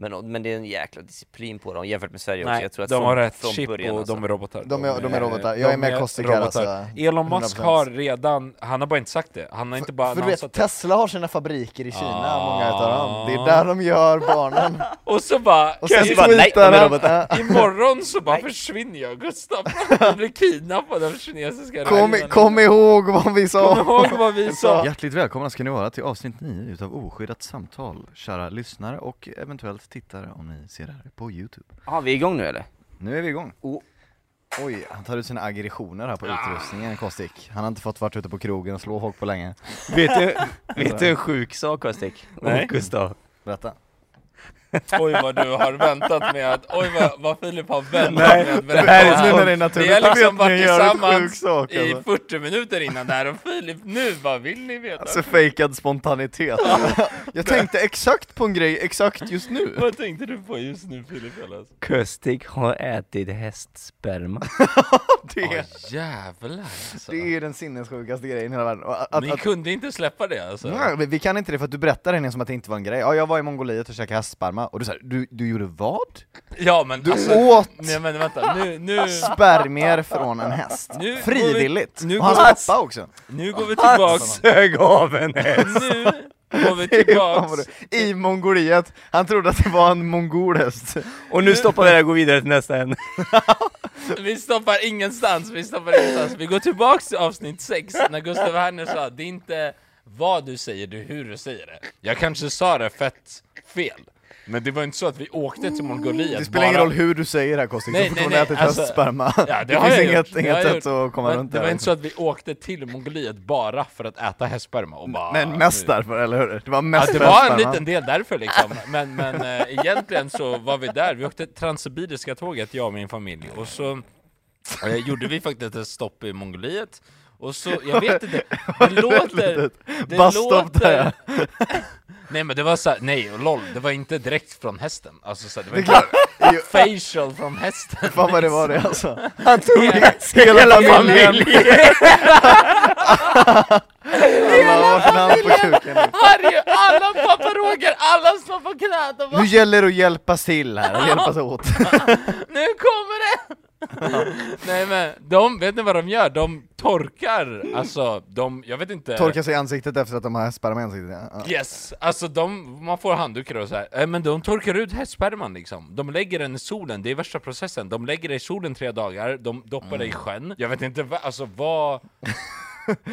Men, men det är en jäkla disciplin på dem jämfört med Sverige också. Nej, Jag tror att de från, har rätt från chip början, och alltså. de är robotar. De är- de är robotar. Jag är med Kostik här, alltså. Elon Musk 100%. har redan, han har bara inte sagt det, han har inte bara För du vet. Tesla har sina fabriker i Kina, Ah. många utav dem. Det är där de gör barnen. Och så bara, Och sen bara, nej, de är robotar. Imorgon så bara försvinner jag Gustav, jag blir kidnappad av kinesiska Kom, kom ihåg vad vi sa! Kom ihåg vad vi sa! Hjärtligt välkomna ska ni vara till avsnitt 9 utav Oskyddat samtal, kära lyssnare och eventuellt tittare om ni ser det här på Youtube. Ja, vi är igång nu eller? Nu är vi igång. Oh. Oj, han tar ut sina aggressioner här på utrustningen, Kostik. Han har inte fått varit ute på krogen och slå folk på länge. Vet du, vet du en sjuk sak Kostik? Nej. Och Gustav? Berätta. Oj vad du har väntat med att, oj vad, vad Filip har väntat Nej, med att det här är berätta. det är Vi naturligt. har Jag vet liksom varit tillsammans sak, i alltså. 40 minuter innan där och Filip, nu vad vill ni veta? Alltså fejkad spontanitet. Jag tänkte exakt på en grej exakt just nu. vad tänkte du på just nu Filip? Alltså? Har ätit hästsperma. Det, Åh jävlar alltså. Det är den sinnessjukaste grejen i hela världen. Och att, Ni att, kunde inte släppa det alltså? Nej, vi kan inte det för att du berättade det som att det inte var en grej. Ja, jag var i Mongoliet och käkade hästsperma, och du sa du, du gjorde vad? Ja men Du alltså, åt nej men vänta, nu, nu, spermier från en häst. Nu går vi- Frivilligt! nu och hans går vi- pappa också. nu går vi tillbaks, sög av en häst! nu går vi Fan tillbaks vad du- I Mongoliet, han trodde att det var en mongolhäst. Och nu stoppar vi det och går vidare till nästa ämne. Vi stoppar ingenstans, vi stoppar ingenstans. Vi går tillbaks till avsnitt 6, när Gustav Werner sa det är inte vad du säger, det är hur du säger det. Jag kanske sa det fett fel, men det var inte så att vi åkte till Mongoliet Det spelar ingen bara- roll hur du säger det här Kostik, du Nej, har nej, fortfarande nej, ätit alltså- hästsperma. Ja, det, det har finns jag inget. Det inget sätt gjort. att komma men runt Det det var inte så att vi åkte till Mongoliet bara för att äta hästsperma och bara... Men mest därför, eller hur? Det var Ja, mest det för var en liten del därför liksom, men, men äh, egentligen så var vi där, vi åkte Transsibiriska tåget, jag och min familj, och så äh, gjorde vi faktiskt ett stopp i Mongoliet, och så, jag vet inte, det låter... Det Busstop där, Nej men det var så här, nej och lol, det var inte direkt från hästen, alltså så här, det var inte facial från hästen fan vad det var det alltså. Han tog Hela familjen! Hand på kuken nu. Harry, alla pappa Roger, alla står på knä och bara Nu gäller det att hjälpas till här, och hjälpas åt. Nu kommer det! Nej men, de, vet ni vad de gör? De torkar, alltså de, jag vet inte Torka sig i ansiktet efter att de har hästsperma i ansiktet. Ja. Yes, alltså de, man får handdukar och så här. Eh, men de torkar ut hästsperman liksom De lägger den i solen, det är värsta processen De lägger det i solen tre dagar, de doppar det i sjön Jag vet inte vad, alltså vad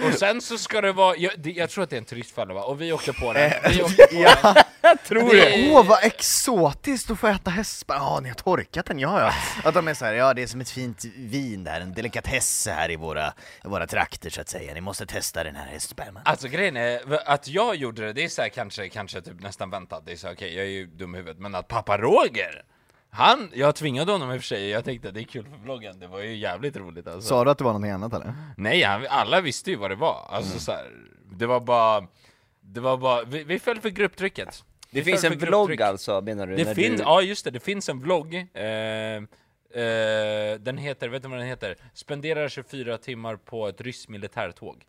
Och sen så ska det vara, jag, det, jag tror att det är en turistfälla va? Och vi åkte på den, vi åkte på Ja. den tror det. Åh vad exotiskt att få äta hästsperma! Ja, ni har torkat den, ja ja. Att de är såhär, ja det är som ett fint vin där, en delikatess här i våra, våra trakter så att säga. Ni måste testa den här hästsperman. Alltså grejen är, att jag gjorde det, det är så här, kanske, kanske typ nästan väntat Det är så här, okej, jag är ju dum i huvudet Men att pappa Roger han, jag tvingade honom i och för sig, jag tänkte det är kul för vloggen, det var ju jävligt roligt alltså. Sa du att det var någonting annat eller? Nej, han, alla visste ju vad det var. Alltså så här, det var bara Det var bara, vi, vi föll för grupptrycket. Det Vi finns en vlogg alltså menar du? Det när finns, du... ja just det, det finns en vlogg. Eh, eh, den heter, vet du vad den heter? Spenderar 24 timmar på ett ryskt militärtåg.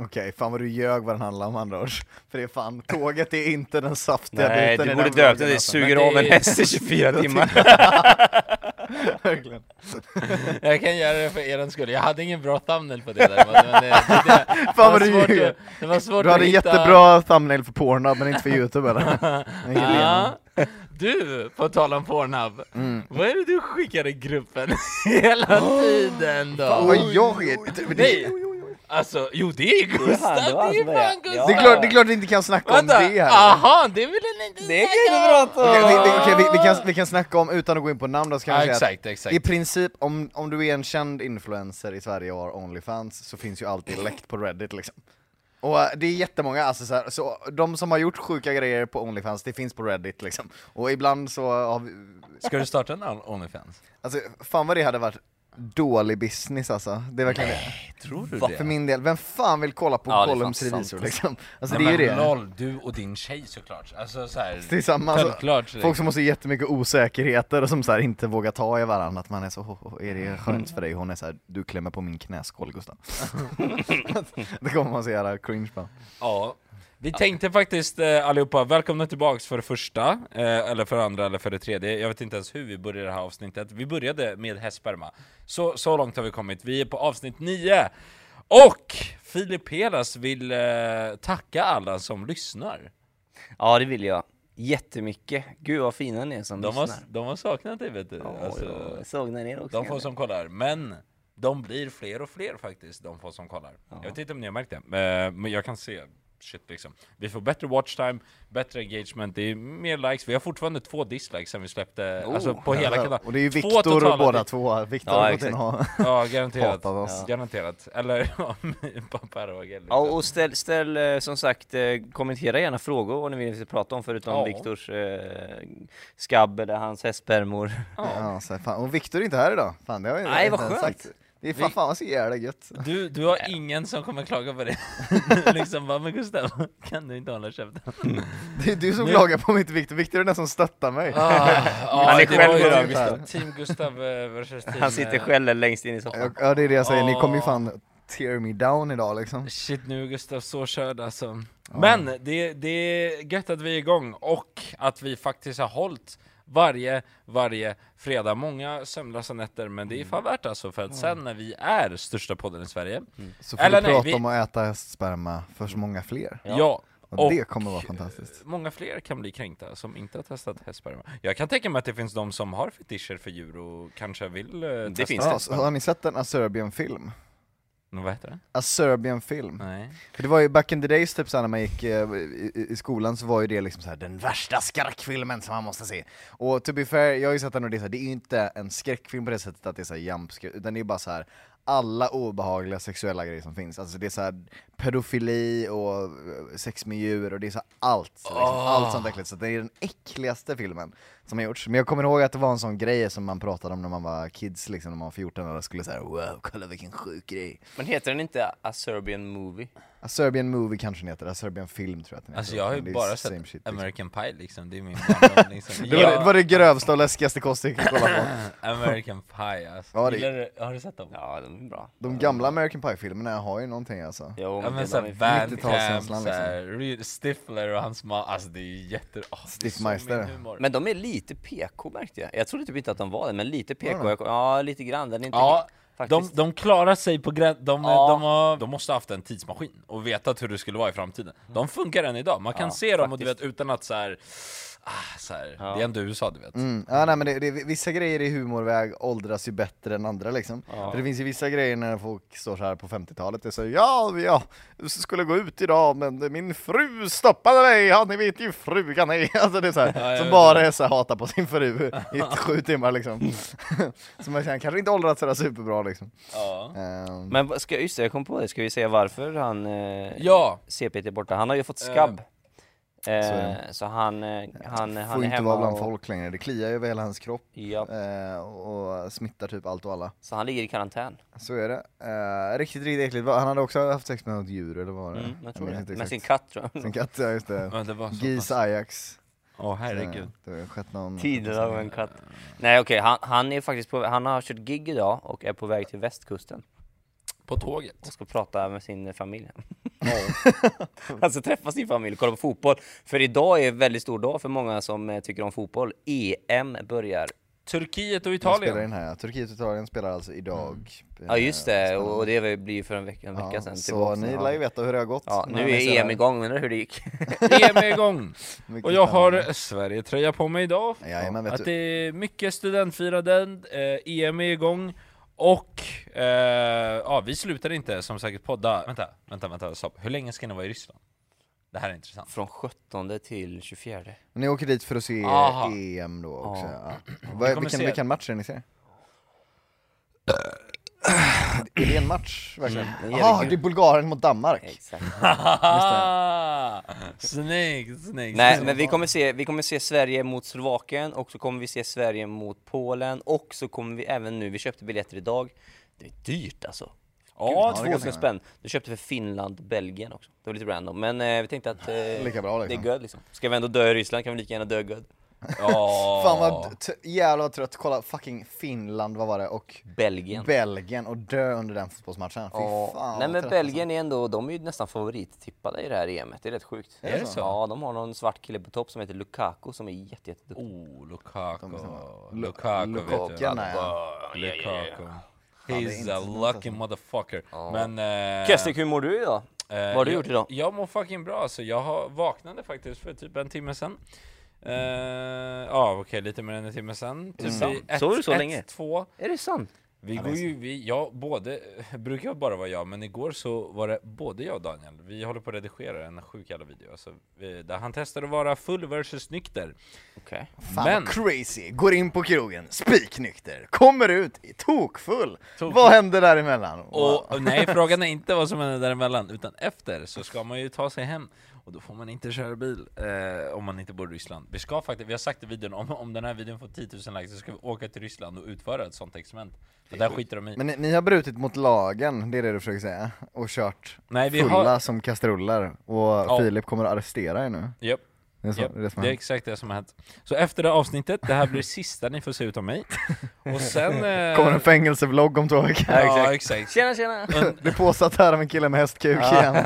Okej, fan vad du ljög vad den handlar om andra ord. För det är fan, tåget är inte den saftiga Nej, biten du borde döpt den till alltså. Suger av en det- häst i 24 timmar. Verkligen. Jag kan göra det för er skull, jag hade ingen bra thumbnail på det där men det, det, det, det, Fan vad du ljuger. det var svårt Du hade hitta... jättebra thumbnail för Pornhub men inte för Youtube eller? Ja, du, på tal om Pornhub, Mm. vad är det du skickar i gruppen hela tiden då? Vad jag? Nej, alltså, jo det är Gustav, han, det var han det är som fan började. Gustav! Det är klart, det är klart vi inte kan snacka om Vänta, det här. aha, det vill den inte Det kan snacka du om. prata om! vi, vi, vi, vi, kan, vi kan snacka om, utan att gå in på namn då, så kan Ja, vi säga exakt, exakt. i princip, om, om du är en känd influencer i Sverige och har Onlyfans, så finns ju alltid läckt på Reddit liksom. Och eh, det är jättemånga, alltså så, här, så de som har gjort sjuka grejer på Onlyfans, det finns på Reddit liksom. Och ibland så har vi, Ska du starta en Onlyfans? alltså fan vad det hade varit dålig business alltså. Det är verkligen det. Tror du För min del, vem fan vill kolla på Ja, det Gollums revisor liksom? Alltså Nej, det är ju det. LOL, du och din tjej såklart. Alltså så här, Det är samma, alltså, självklart. Folk som har så jättemycket osäkerheter och som så här inte vågar ta i varandra, att man är så "Åh, åh, är det skönt för dig? Hon är så här, du klämmer på min knäskål Gustav. det kommer man så jävla cringe på. Ja. Vi tänkte faktiskt eh, allihopa, välkomna tillbaks för det första, eh, eller för det andra, eller för det tredje. Jag vet inte ens hur vi började det här avsnittet. Vi började med hästsperma. Så, så långt har vi kommit. Vi är på avsnitt 9. Och Filip Helas vill eh, tacka alla som lyssnar. Ja det vill jag. Jättemycket. Gud vad fina ni är som De har, lyssnar. de har saknat dig vet du. Ja, Alltså, jag sågnar er också. de få som kollar. Men de blir fler och fler faktiskt, de få som kollar. Jag vet inte om ni har märkt det, eh, men jag kan se shit liksom. Vi får bättre watchtime, bättre engagement, det är mer likes. Vi har fortfarande två dislikes sen vi släppte, alltså på hela kanalen. Och det är ju Viktor totala båda två, Viktor Ja, har och Ja, garanterat. hatat oss. Garanterat. Eller ja, pappa. Ja, Liksom. och ställ, ställ eh, som sagt, eh, kommentera gärna frågor vad ni vill prata om förutom Ja. Viktors eh, skabb eller hans hästspermor. Ja, så här, fan. Och Viktor är inte här idag, fan det har jag Nej, vad skönt. sagt. Det är fan, fan vad så jävla gött. Du, du har ingen som kommer klaga på det. liksom bara, men Gustav, kan du inte hålla käften? Det är du som Nu- klagar på mig, inte Viktor. Viktor är den som stöttar mig. Ah, ja, Han är det själv ju idag. Gustav. Team Gustav eh, versus team... Han sitter eh, själv längst in i soffan. Ja det är det jag säger, ni kommer ju Ah. fan tear me down idag liksom. Shit nu Gustav så körd alltså. Men det, det är gött att vi är igång och att vi faktiskt har hållit varje, varje fredag. Många sömnlösa nätter, men det är fan värt alltså för att sen när vi är största podden i Sverige, Så får Eller vi nej, prata vi- om att äta hästsperma för så många fler. ja, Och, det kommer vara fantastiskt. många fler kan bli kränkta som inte har testat hästsperma. Jag kan tänka mig att det finns de som har fetischer för djur och kanske vill eh, testa finns Ja, så hästsperma. har ni sett en A Men Vad heter det? A Serbian film? Nej. För det var ju back in the days typ såhär när man gick eh, i, i- skolan så var ju det liksom såhär den värsta skräckfilmen som man måste se. Och to be fair, jag har ju sett den och det är, så här, det är ju inte en skräckfilm på det sättet att det är såhär jumpscare, utan det är bara så här alla obehagliga sexuella grejer som finns. Alltså det är så här pedofili och eh, sex med djur och det är så här allt. Liksom, Allt sånt äckligt. Så det är den äckligaste filmen som har gjorts. Men jag kommer ihåg att det var en sån grej som man pratade om när man var kids liksom, när man var 14 och skulle säga wow, kolla vilken sjuk grej. Men heter den inte A Serbian Movie? A Serbian movie kanske den heter, A Serbian film tror jag att den heter. Alltså jag har ju bara sett shit, liksom. American Pie liksom, det är min barndom liksom. Det var, det, det var det grövsta och läskigaste kost jag kolla på. American Pie alltså. Ja, det- har du sett dem? Ja, den är bra. De gamla American Pie-filmerna har ju någonting alltså. Jo, Ja men såhär 90-talskänslan, såhär, Re- Stifler och hans man, alltså det är ju jätte... Oh, Stiffmeister. Men de är lite PK märkte jag. Jag trodde typ inte att de var det, men lite PK. De? Jag, ja, lite grann. Den är inte Ja, de, de klarar sig på gränsen, de, Ja. de, har, de måste ha haft en tidsmaskin och vetat hur det skulle vara i framtiden. De funkar än idag, man kan Ja, se dem och du vet utan att såhär, ah, så här, Ja. det är ändå USA du vet. Mm. Ja, nej, men det, det, vissa grejer i humorväg åldras ju bättre än andra liksom. Ja. För det finns ju vissa grejer när folk står så här på 50-talet och säger ja, ja, jag skulle gå ut idag men min fru stoppade mig, ja ni vet ju frugan är, alltså det är så här, Ja, som bara är så här, hata på sin fru i sju timmar liksom. så man känner kanske inte åldrats sådär superbra liksom. Ja. Ehm, Men ska, just det, jag kom på det. Ska vi säga varför han eh, Ja. CPT är borta? Han har ju fått skabb. Eh, så han, eh, han, han Får är inte hemma vara bland och, folk längre, det kliar ju över hela hans kropp Ja, eh, och smittar typ allt och alla. så han ligger i karantän. Så är det. Eh, riktigt, riktigt äckligt. Han hade också haft sex med något djur eller vad var det? Mm, jag tror minns det. inte Med sin katt tror jag. Sin katt, ja just det. Men det var så Gis pass- Ajax. Åh herregud. Det har skett någon... Tiden av en katt. Nej okej, han, han är faktiskt på, han har kört gig idag och är på väg till västkusten. På tåget. och ska prata med sin familj. alltså träffa sin familj och kolla på fotboll. För idag är en väldigt stor dag för många som eh, tycker om fotboll. EM börjar. Turkiet och Vi spelar Italien. in här, ja. Turkiet och Italien spelar alltså idag. Ja just det, Eh, och det blir ju för en vecka, en vecka ja, sedan Så ni ja. lär ju veta hur det har gått. Ja, nu är det EM här. igång, undrar hur det gick? EM är igång! Och jag har Sverige-tröja på mig idag. Jajamän, vet Att du. det är mycket studentfiranden, eh, EM är igång. Och eh, ja, vi slutar inte som sagt podda. Vänta, vänta, vänta, stopp. Hur länge ska ni vara i Ryssland? Det här är intressant. Från 17 till 24. Ni åker dit för att se Aha. EM då också? Ja. Ja. Vad, kommer vilken, se- vilken match är det ni ser? Är det en match verkligen? Mm, det är Jaha, det. är Bulgarien mot Danmark! Exakt. snyggt, snyggt. Nej, men vi kommer, se, vi kommer se Sverige mot Slovakien och så kommer vi se Sverige mot Polen och så kommer vi även nu, vi köpte biljetter idag. Det är dyrt alltså. Ja, Gud, det kan 2000 jag spänn. Du köpte för Finland, Belgien också. Det var lite random, men eh, vi tänkte att eh, Lika bra det är liksom. good liksom. Ska vi ändå dö i Ryssland kan vi lika gärna dö good. Ja. Fan vad jävla trött, kolla fucking Finland, vad var det? Och Belgien. Belgien och dö under den fotbollsmatchen. Fy Ja. fan Nej men Belgien är ändå, de är ju nästan favorittippade i det här EMet, det är rätt sjukt. Är det så? Ja, de har någon svart kille på topp som heter Lukaku som är jätte, jätteduktig. Oh, Lukaku. Lu- Lukaku, vet Lukaku, du. nej. Lukaku. He's a lucky alltså. motherfucker. Ja. Men... Eh, Kestik, hur mår du idag? eh, vad har du jag, gjort idag? Jag mår fucking bra alltså. Jag har vaknade faktiskt för typ en timme sedan. Eh, Ja okej, lite mer än en timme sedan. Typ sant? vid ett, Sov du så ett, länge? Två. Är det sant? Vi Ja, det går ju, vi, jag både, brukar bara vara jag, men igår så var det både jag och Daniel. Vi håller på att redigera en sjuk jävla video. Alltså, vi, där han testar att vara full versus nykter. Okej. Fan Men- vad crazy, går in på krogen, spiknykter, kommer ut i tokfull. Tokfull. Vad händer däremellan? Och, och nej, frågan är inte vad som händer däremellan, utan efter så ska man ju ta sig hem. Och då får man inte köra bil eh, om man inte bor i Ryssland. Vi ska faktiskt, vi har sagt i videon, om, om den här videon får 10 000 likes så ska vi åka till Ryssland och utföra ett sånt experiment. Och där skiter de i. Men ni, ni har brutit mot lagen, det är det du försöker säga? Och kört Nej, vi fulla har... som kastruller, och Ja. Filip kommer att arrestera er nu? Japp. Det är, så, Japp, det är det är exakt det som har hänt. Så efter det avsnittet, det här blir det sista ni får se ut av mig. Och sen... Eh, Kommer en fängelsevlogg om två veckor. Ja, exakt. Tjena tjena! Und, är påsatt här av en kille med hästkuk igen.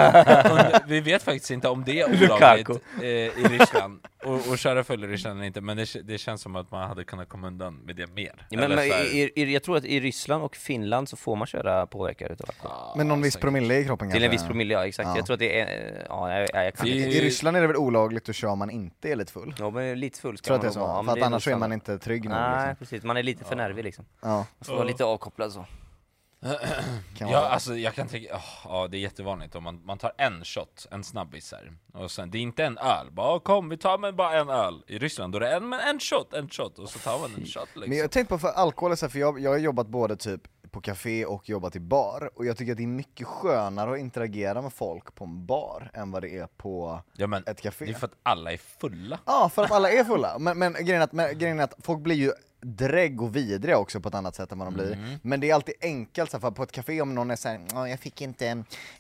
und, vi vet faktiskt inte om det är olagligt eh, i Ryssland, och, och köra full i Ryssland eller inte, men det, det känns som att man hade kunnat komma undan med det mer. Ja, men, men, i, i, jag tror att i Ryssland och Finland så får man köra påverkad utav alkohol. Ja, Med någon viss promille i kroppen Till en kanske? viss promille, ja exakt. Ja. Jag tror att det är, eh, ja jag, jag, jag inte. I Ryssland är det väl olagligt att köra man inte är lite full? Ja men lite full ska Tror att det man är så? vara. Ja, men för att det nog annars är man inte trygg nog Nej liksom. precis, man är lite för nervig liksom. Ja, Man får vara lite avkopplad så. kan Ja, vara. alltså jag kan tänka, oh, ja det är jättevanligt om man, man tar en shot, en snabbis här, och sen, det är inte en öl, bara kom vi tar med bara en öl. I Ryssland då är det en, men en shot, en shot, och så tar man en shot liksom. Men jag tänkte på för alkohol, är så här, för jag, jag har jobbat både typ på café och jobbat i bar, och jag tycker att det är mycket skönare att interagera med folk på en bar än vad det är på ja, men, ett café. Det är för att alla är fulla. Ja, för att alla är fulla. Men, men, grejen, är att, men grejen är att folk blir ju drägg och vidriga också på ett annat sätt än vad de blir. Mm. Men det är alltid enkelt, så här, på ett café om någon är såhär "Ja, jag fick inte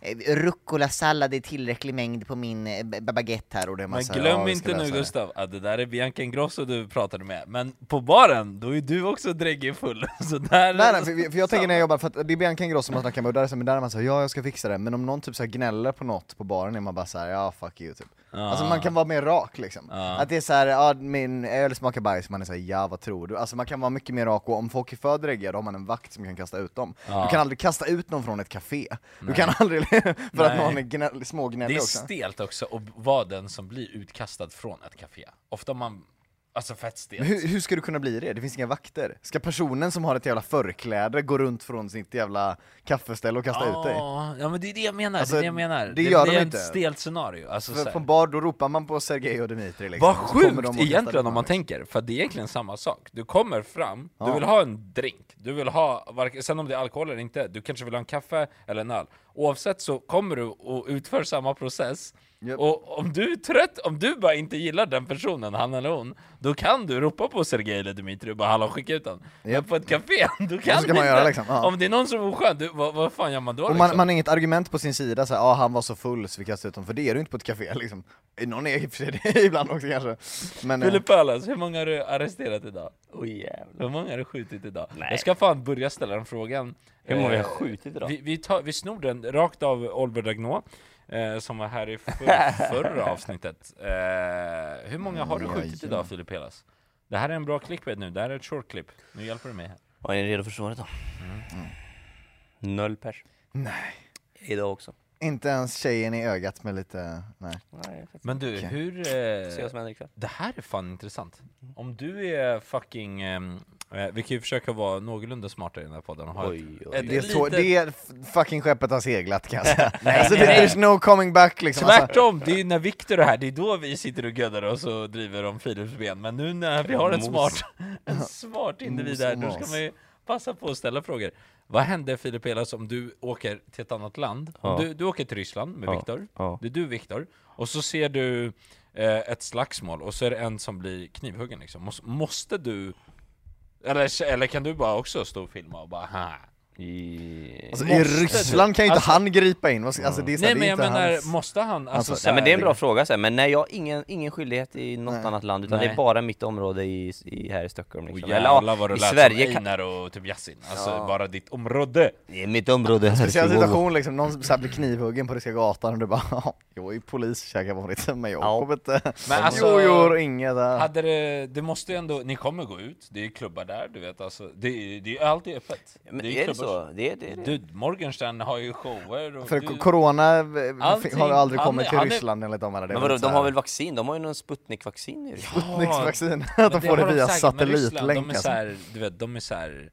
eh, rucola-sallad i tillräcklig mängd på min eh, ba- baguette här och det är Men massa, glöm "Ja, vi ska inte nu lösa det." Gustav, att det där är Bianca Ingrosso du pratade med, men på baren, då är du också dräggig full. Så där... Nej, nej för, för jag tänker när jag jobbar, för att det är Bianca Ingrosso man snackar med, och där är, så, men där är man såhär, ja jag ska fixa det, men om någon typ så gnäller på något på baren är man bara såhär, ja fuck you typ. Alltså man kan vara mer rak liksom. Ja. Att det är såhär, ja min öl smakar bajs, man är såhär, ja vad tror du? Alltså man kan vara mycket mer rak, och om folk är för dräggiga då har man en vakt som kan kasta ut dem. Ja. Du kan aldrig kasta ut någon från ett café. Du kan aldrig, för att Nej. någon är gnäll, Det smågnällig är också. stelt också att vara den som blir utkastad från ett café. Ofta man, alltså fett stelt. Hur, hur ska du kunna bli det? Det finns inga vakter. Ska personen som har ett jävla förkläde gå runt från sitt jävla kaffeställe och kasta ut dig? Ja, men det är det jag menar, Alltså, det är det jag menar. det gör de blir inte. ett stelt scenario. Alltså, så För på en bar då ropar man på Sergej och Dmitrij liksom. Vad sjukt egentligen om man tänker, för det är egentligen samma sak. Du kommer fram, du Ja. vill ha en drink, du vill ha, sen om det är alkohol eller inte, du kanske vill ha en kaffe eller en öl. Oavsett så kommer du och utför samma process. Japp. Och om du är trött, om du bara inte gillar den personen, han eller hon, då kan du ropa på Sergej eller Dmitrij och bara hallå skicka ut honom. Men Japp. på ett café, då kan ska du man inte. göra liksom, ja. Om det är någon som är oskön, du, vad, vad fan gör man då Och man, liksom? man har inget argument på sin sida såhär, ja ah, han var så full så vi kastade ut honom, för det är du inte på ett café liksom. Någon är i och för sig det ibland också kanske. Men, eh, Philip Pallas, hur många har du arresterat idag? Oj jävlar. Hur många har du skjutit idag? Nej. Jag ska fan börja ställa den frågan. Hur många har jag Eh, skjutit idag? Vi, vi, tar, vi snor den rakt av Oliver Dagnot, eh, som var här i för, förra avsnittet. Eh, hur många har du skjutit idag Filip Pelas? Det här är en bra clickbait nu, det här är ett short clip. Nu hjälper du mig här. Ja, är ni redo för svaret då? Noll pers. nej. Idag också. Inte ens tjejen i ögat med lite, nej. Nej, Men du, Okej. hur... Se vad Eh, som händer ikväll. det här är fan intressant. Om du är fucking... eh, vi kan ju försöka vara någorlunda smarta i den här podden och ha Oj, ett, oj, Det, är så, det är fucking skeppet har seglat kan jag säga. alltså, det, there's no coming back liksom. Alltså, Tvärtom, det är ju när Viktor är här, det är då vi sitter och göddar oss och driver om Philips ben Men nu när vi har en smart, en smart individ här, då ska man ju passa på att ställa frågor Vad händer Filip Elas om du åker till ett annat land? Ja. du, du åker till Ryssland med Ja, Viktor, ja. det är du Viktor Och så ser du eh, ett slagsmål och så är det en som blir knivhuggen liksom måste du eller, eller kan du bara också stå och filma och bara ha? I... alltså, I Ryssland kan ju inte alltså- han gripa in, alltså, det är så här, Nej det är men jag menar, hans... måste han? Alltså, Alltså, så Nej men det är en här- bra fråga så här. men nej jag har ingen, ingen skyldighet i något Nej. annat land utan det Nej. är bara mitt område i, i, här i Stockholm liksom. jävlar vad du i lät Sverige som. Einar och typ Yasin, alltså Ja. bara ditt område Det är mitt område. Speciell situation liksom, någon så här blir knivhuggen på Ryska gatan och du bara "Ja, jag är polis, käkar vanligt, men jag Ja. kommer inte... Men alltså- jo, jo, inget där. Hade det, det måste ju ändå, ni kommer gå ut, det är klubbar där, du vet alltså, det, är- det är alltid öppet Men det är det klubbar- så? Det är det. är det. Du, Morgenstern har ju shower och För du, corona eh, Allting- har aldrig han kommit är- till han är- Ryssland enligt dem. Det Men är vadå, de så har här- väl vaccin? De har ju någon Sputnik-vaccin ju. Sputnik-vaccin, att Men de får det via Ryssland, satellitlänk De är alltså. såhär, du vet, de är såhär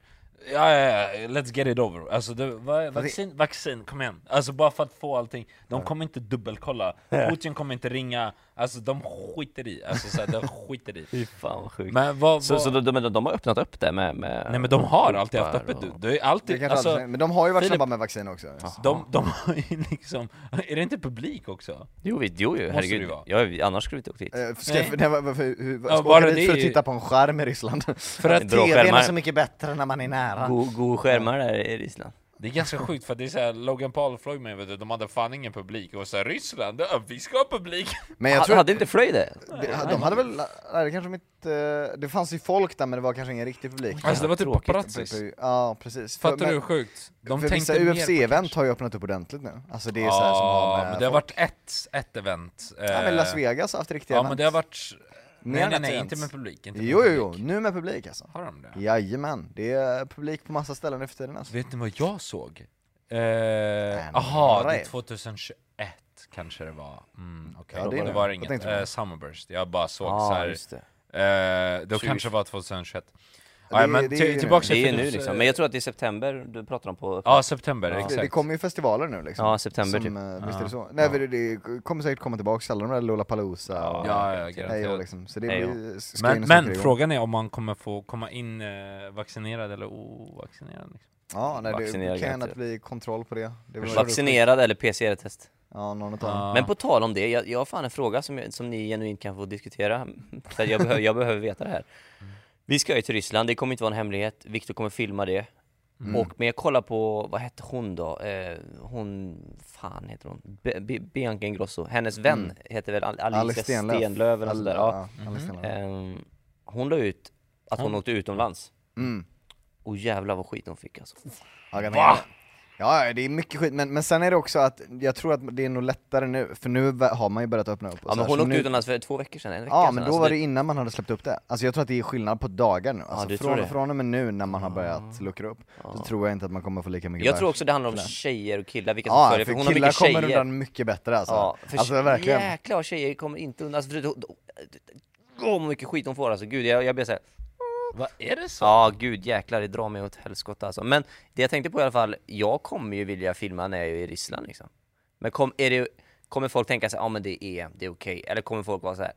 Ja, ja, ja, let's get it over. Alltså, det, vad, vaccin, vaccin, kom igen. Alltså bara för att få allting. De kommer inte dubbelkolla. Putin kommer inte ringa. Alltså de skiter i. Alltså så här, de skiter i. Fy fan vad sjukt. Men vad, Så, vad, så de, de, de har öppnat upp det med... med Nej men de har alltid haft öppet du. och- Det är alltid, alltså, aldrig- men de har ju varit Filip- snabba med vaccin också. de, de har ju liksom, är det inte publik också? Jo, vi, jo, jo herregud. Ja, annars skulle vi inte åkt hit. Eh, Ska, Nej. nej. Varför, hur, Ja, ska bara åka dit för att titta på en skärm i Ryssland? För att TVn är så mycket bättre när man är nära. God, god skärmar där i Ryssland. Det är ganska sjukt för det är såhär, Logan Paul och Floyd Mayweather, de hade fan ingen publik och såhär Ryssland, ja, vi ska ha publik! Men jag tror Hade inte Floyd det? det, de hade väl, nej, det kanske mitt, eh, det fanns ju folk där men det var kanske ingen riktig publik. Alltså det var typ paparazzis. Ja precis. Fattar För- du hur sjukt? De för vissa UFC-event har ju öppnat upp ordentligt nu. Alltså det är så här som har med men det har folk. varit ett, ett event. Ja men eh, Las Vegas har haft riktiga Ja event. men det har varit... Nej nej nej, inte med publik. Inte med Jo jo jo, publik. nu med publik alltså. Har de det? Jajamän, det är publik på massa ställen nu för tiden alltså. Vet ni vad jag såg? Eh, And aha, det är right. 2021 kanske det var. Mm, okej. Ja, det är det det. var Vad inget. på? Eh, Summerburst, jag bara såg Ja, så här. det. Eh, då 20. kanske det var 2021. Det Ja, är- men det är till- tillbaks Det är nu liksom, eh, men jag tror att det är september du pratar om på... Ja, september, Ja. Det, exakt. det kommer ju festivaler nu liksom. Ja, september som, typ. eh, Visst är det så? Nej men det, det kommer säkert komma tillbaka alla de där Lollapalooza Ja, och Ja, ja, garanterat. liksom. Så det blir Men, men frågan är om man kommer få komma in eh, vaccinerad eller ovaccinerad. Liksom. Ja, nej, det kan att bli kontroll på det. det Vaccinerad eller PCR-test? Ja, någon. Ja. Men på tal om det, jag, jag har fan en fråga som, som ni genuint kan få diskutera. Så jag, behöver, jag behöver veta det här. Vi ska ju till Ryssland, det kommer inte vara en hemlighet. Viktor kommer filma det. Mm. Och, men jag kollar på, vad hette hon då? Eh, hon, fan heter hon? Be, Be, Bianca Ingrosso. Hennes vän Mm. heter väl Al- Alicia Alex Stenlöf. Stenlöf eller Al- sådär. Ja. Stenlöf. Ehm, hon la ut att hon åkte utomlands. Mm. Och jävlar vad skit hon fick alltså. Menar- Ja, ja, det är mycket skit, men, men sen är det också att jag tror att det är nog lättare nu, för nu har man ju börjat öppna upp. Ja men hon åkte nu, utomlands för två veckor sedan, en vecka Ja men då Alltså, var det innan man hade släppt upp det. Alltså jag tror att det är skillnad på dagar nu. Alltså tror från, från och med nu när man har börjat luckra upp, så tror jag inte att man kommer få lika mycket Jag tror också det handlar om tjejer och killar, vilka som Ja, följer, för för hon har mycket kommer tjejer. undan mycket bättre alltså. Ja, för alltså verkligen. jäklar tjejer kommer inte undan, alltså, för då- då- Åh vad mycket skit hon får alltså, gud jag, jag blir såhär Vad är det så? Ja gud jäklar, det drar mig åt helskotta alltså Men det jag tänkte på i alla fall, jag kommer ju vilja filma när jag är i Ryssland liksom Men kom, är det, kommer folk tänka sig, ja men det är, det är okej, eller kommer folk vara så här.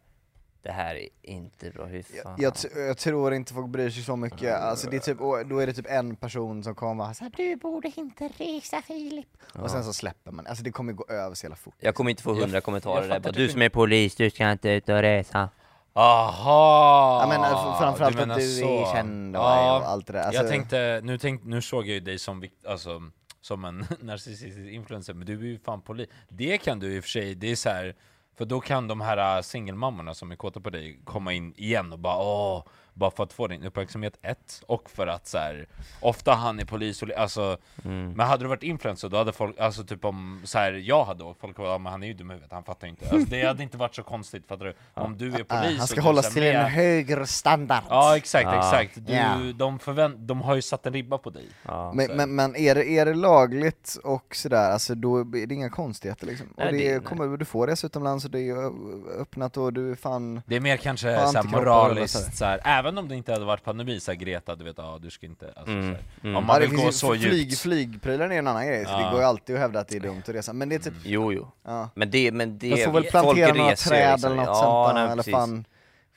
det här är inte bra, hur fan? Jag, t- jag tror inte folk bryr sig så mycket, alltså det är typ, då är det typ en person som kommer och säger du borde inte resa Filip. Och sen så släpper man, alltså det kommer gå över så jävla fort. Jag kommer inte få hundra jag kommentarer där, fattar bara, typ du som är polis, du ska inte ut och resa. Aha! Ja, men, eh, framförallt att menar du är så. känd och Ja, och allt det där. Alltså- jag tänkte, nu, tänk, nu såg jag ju dig som, alltså, som en narcissistisk influencer, men du är ju fan polis. Det kan du i och för sig, det är så här. För då kan de här äh, singelmammorna som är kåta på dig komma in igen och bara åh, bara för att få din uppmärksamhet, ett, och för att så här, ofta han är polis och alltså, Mm. men hade du varit influencer då hade folk, alltså typ om så här, jag hade och folk var ja, men han är ju dum i huvudet, han fattar ju inte. Alltså, det hade inte varit så konstigt, fattar du? Om du är polis Ah, han och ska hållas till en högre standard. Ja exakt, Ja. exakt. Du, Ja. de, förvänt, de har ju satt en ribba på dig. Ja. Men, men, men är, det, är det lagligt och sådär, alltså då är det inga konstigheter liksom. Nej, och det, det- nej. kommer, du får resa utomlands och det är öppnat och du är fan... Det är mer kanske såhär, moraliskt, så såhär, även om det inte hade varit pandemi, såhär, Greta, du vet, ja du ska inte, alltså, Mm, såhär. mm. Om Ja, man det vill gå så flyg, djupt. flygprylar är en annan grej, så Ja. det går ju alltid att hävda att det är dumt att resa. Men det är typ, Jo, jo. ja. Men det, men det... Du får väl plantera några träd liksom. eller något ja, sånt där, eller fan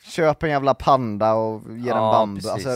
Köp en jävla panda och ge den Ja, bambu, alltså,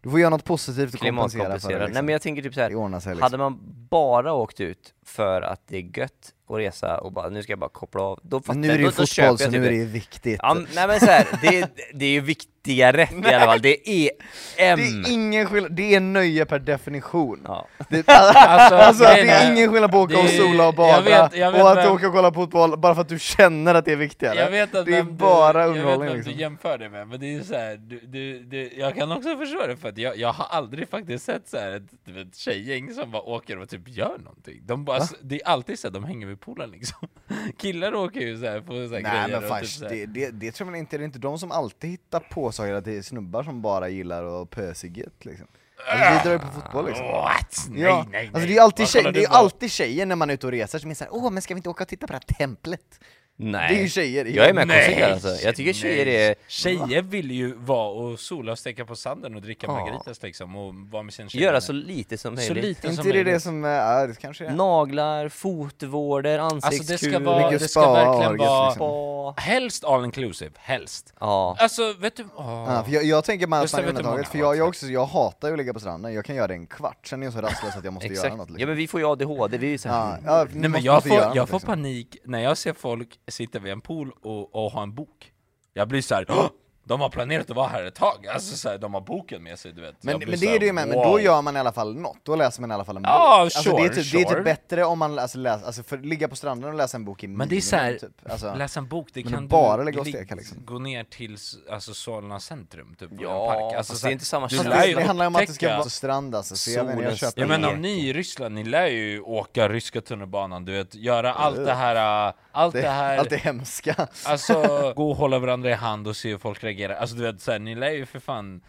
du får göra något positivt och kompensera för det liksom. Nej men jag tänker typ så här. Sig liksom. Hade man bara åkt ut för att det är gött att resa och bara, nu ska jag bara koppla av, då fattar Men nu är det ju då, då fotboll så jag nu typ är det ju viktigt. Ja, nej men så här, det, det är ju viktigare i alla fall, det är EM! Det är ingen skillnad, det är nöje per definition. Ja. Det, alltså, alltså, det är ingen skillnad på att åka och det är- sola och jag bada vet- jag vet och att vem- åka och kolla på fotboll bara för att du känner att det är viktigare. Jag vet att det är bara du, Jag vet underhållning liksom. du jämför det med, men det är ju såhär, du, du, du, jag kan också förstå det för att jag, jag har aldrig faktiskt sett så här ett, vet, tjejgäng som bara åker och typ gör någonting. De bara, det är alltid så att de hänger vid poolen liksom. Killar åker ju så här på så här Nej grejer men och fan, typ det, det, det tror man inte, det är inte de som alltid hittar på saker, att det är snubbar som bara gillar att pösighet liksom. Alltså, vi drar ju på fotboll liksom. What? Nej, ja. nej, nej. Alltså det är ju alltid, tjej, det är alltid tjejer när man är ute och reser som är såhär, åh men ska vi inte åka och titta på det här templet? Nej. Det är ju tjejer, Jag är med Nej, konsekvent alltså. Jag tycker tjejer nej. är... Tjejer vill ju vara och sola och steka på sanden och dricka Ja. margaritas liksom och vara med sin tjej. Göra så lite som så möjligt. lite som inte det det möjligt. som, är- ja det kanske är. Naglar, fotvårder, Alltså ansiktskur, det ska vara, det ska verkligen vara, liksom. helst all inclusive, helst. Ja. Alltså vet du, åh. Ja, för jag, jag tänker bara att man det, undantaget, för jag, jag, också, jag hatar ju att ligga på stranden, jag kan göra det en kvart, sen är jag så rastlös att jag måste göra något Ja liksom. men vi får ju ADHD, vi är ju så här, Ja, ja, Nej men får, jag får liksom. panik när jag ser folk sitta vid en pool och, och ha en bok. Jag blir så här. "Åh, de har planerat att vara här ett tag, alltså så här, de har boken med sig du vet. Men, men det här, är det ju med, men wow. då gör man i alla fall något, då läser man i alla fall en bok. Ja, alltså, det, är sure, typ, det är sure. typ bättre om man alltså, läser, alltså för ligga på stranden och läsa en bok i Men det är så här, minimum, typ. alltså, läsa en bok, det men kan bara du lägga och steka, liksom. gå ner till alltså, Solna centrum, typ, Ja, en park. Alltså, så det är inte samma lär det, det handlar om att det ska vara på strand alltså, så jag, vet, inte, jag köper Ja men om ni i Ryssland, ni lär ju åka ryska tunnelbanan, du vet, göra allt det här, äh, allt det, det, här allt det hemska. Alltså, gå och hålla varandra i hand och se hur folk reagerar. Alltså du vet, så här, ni lär ju för fan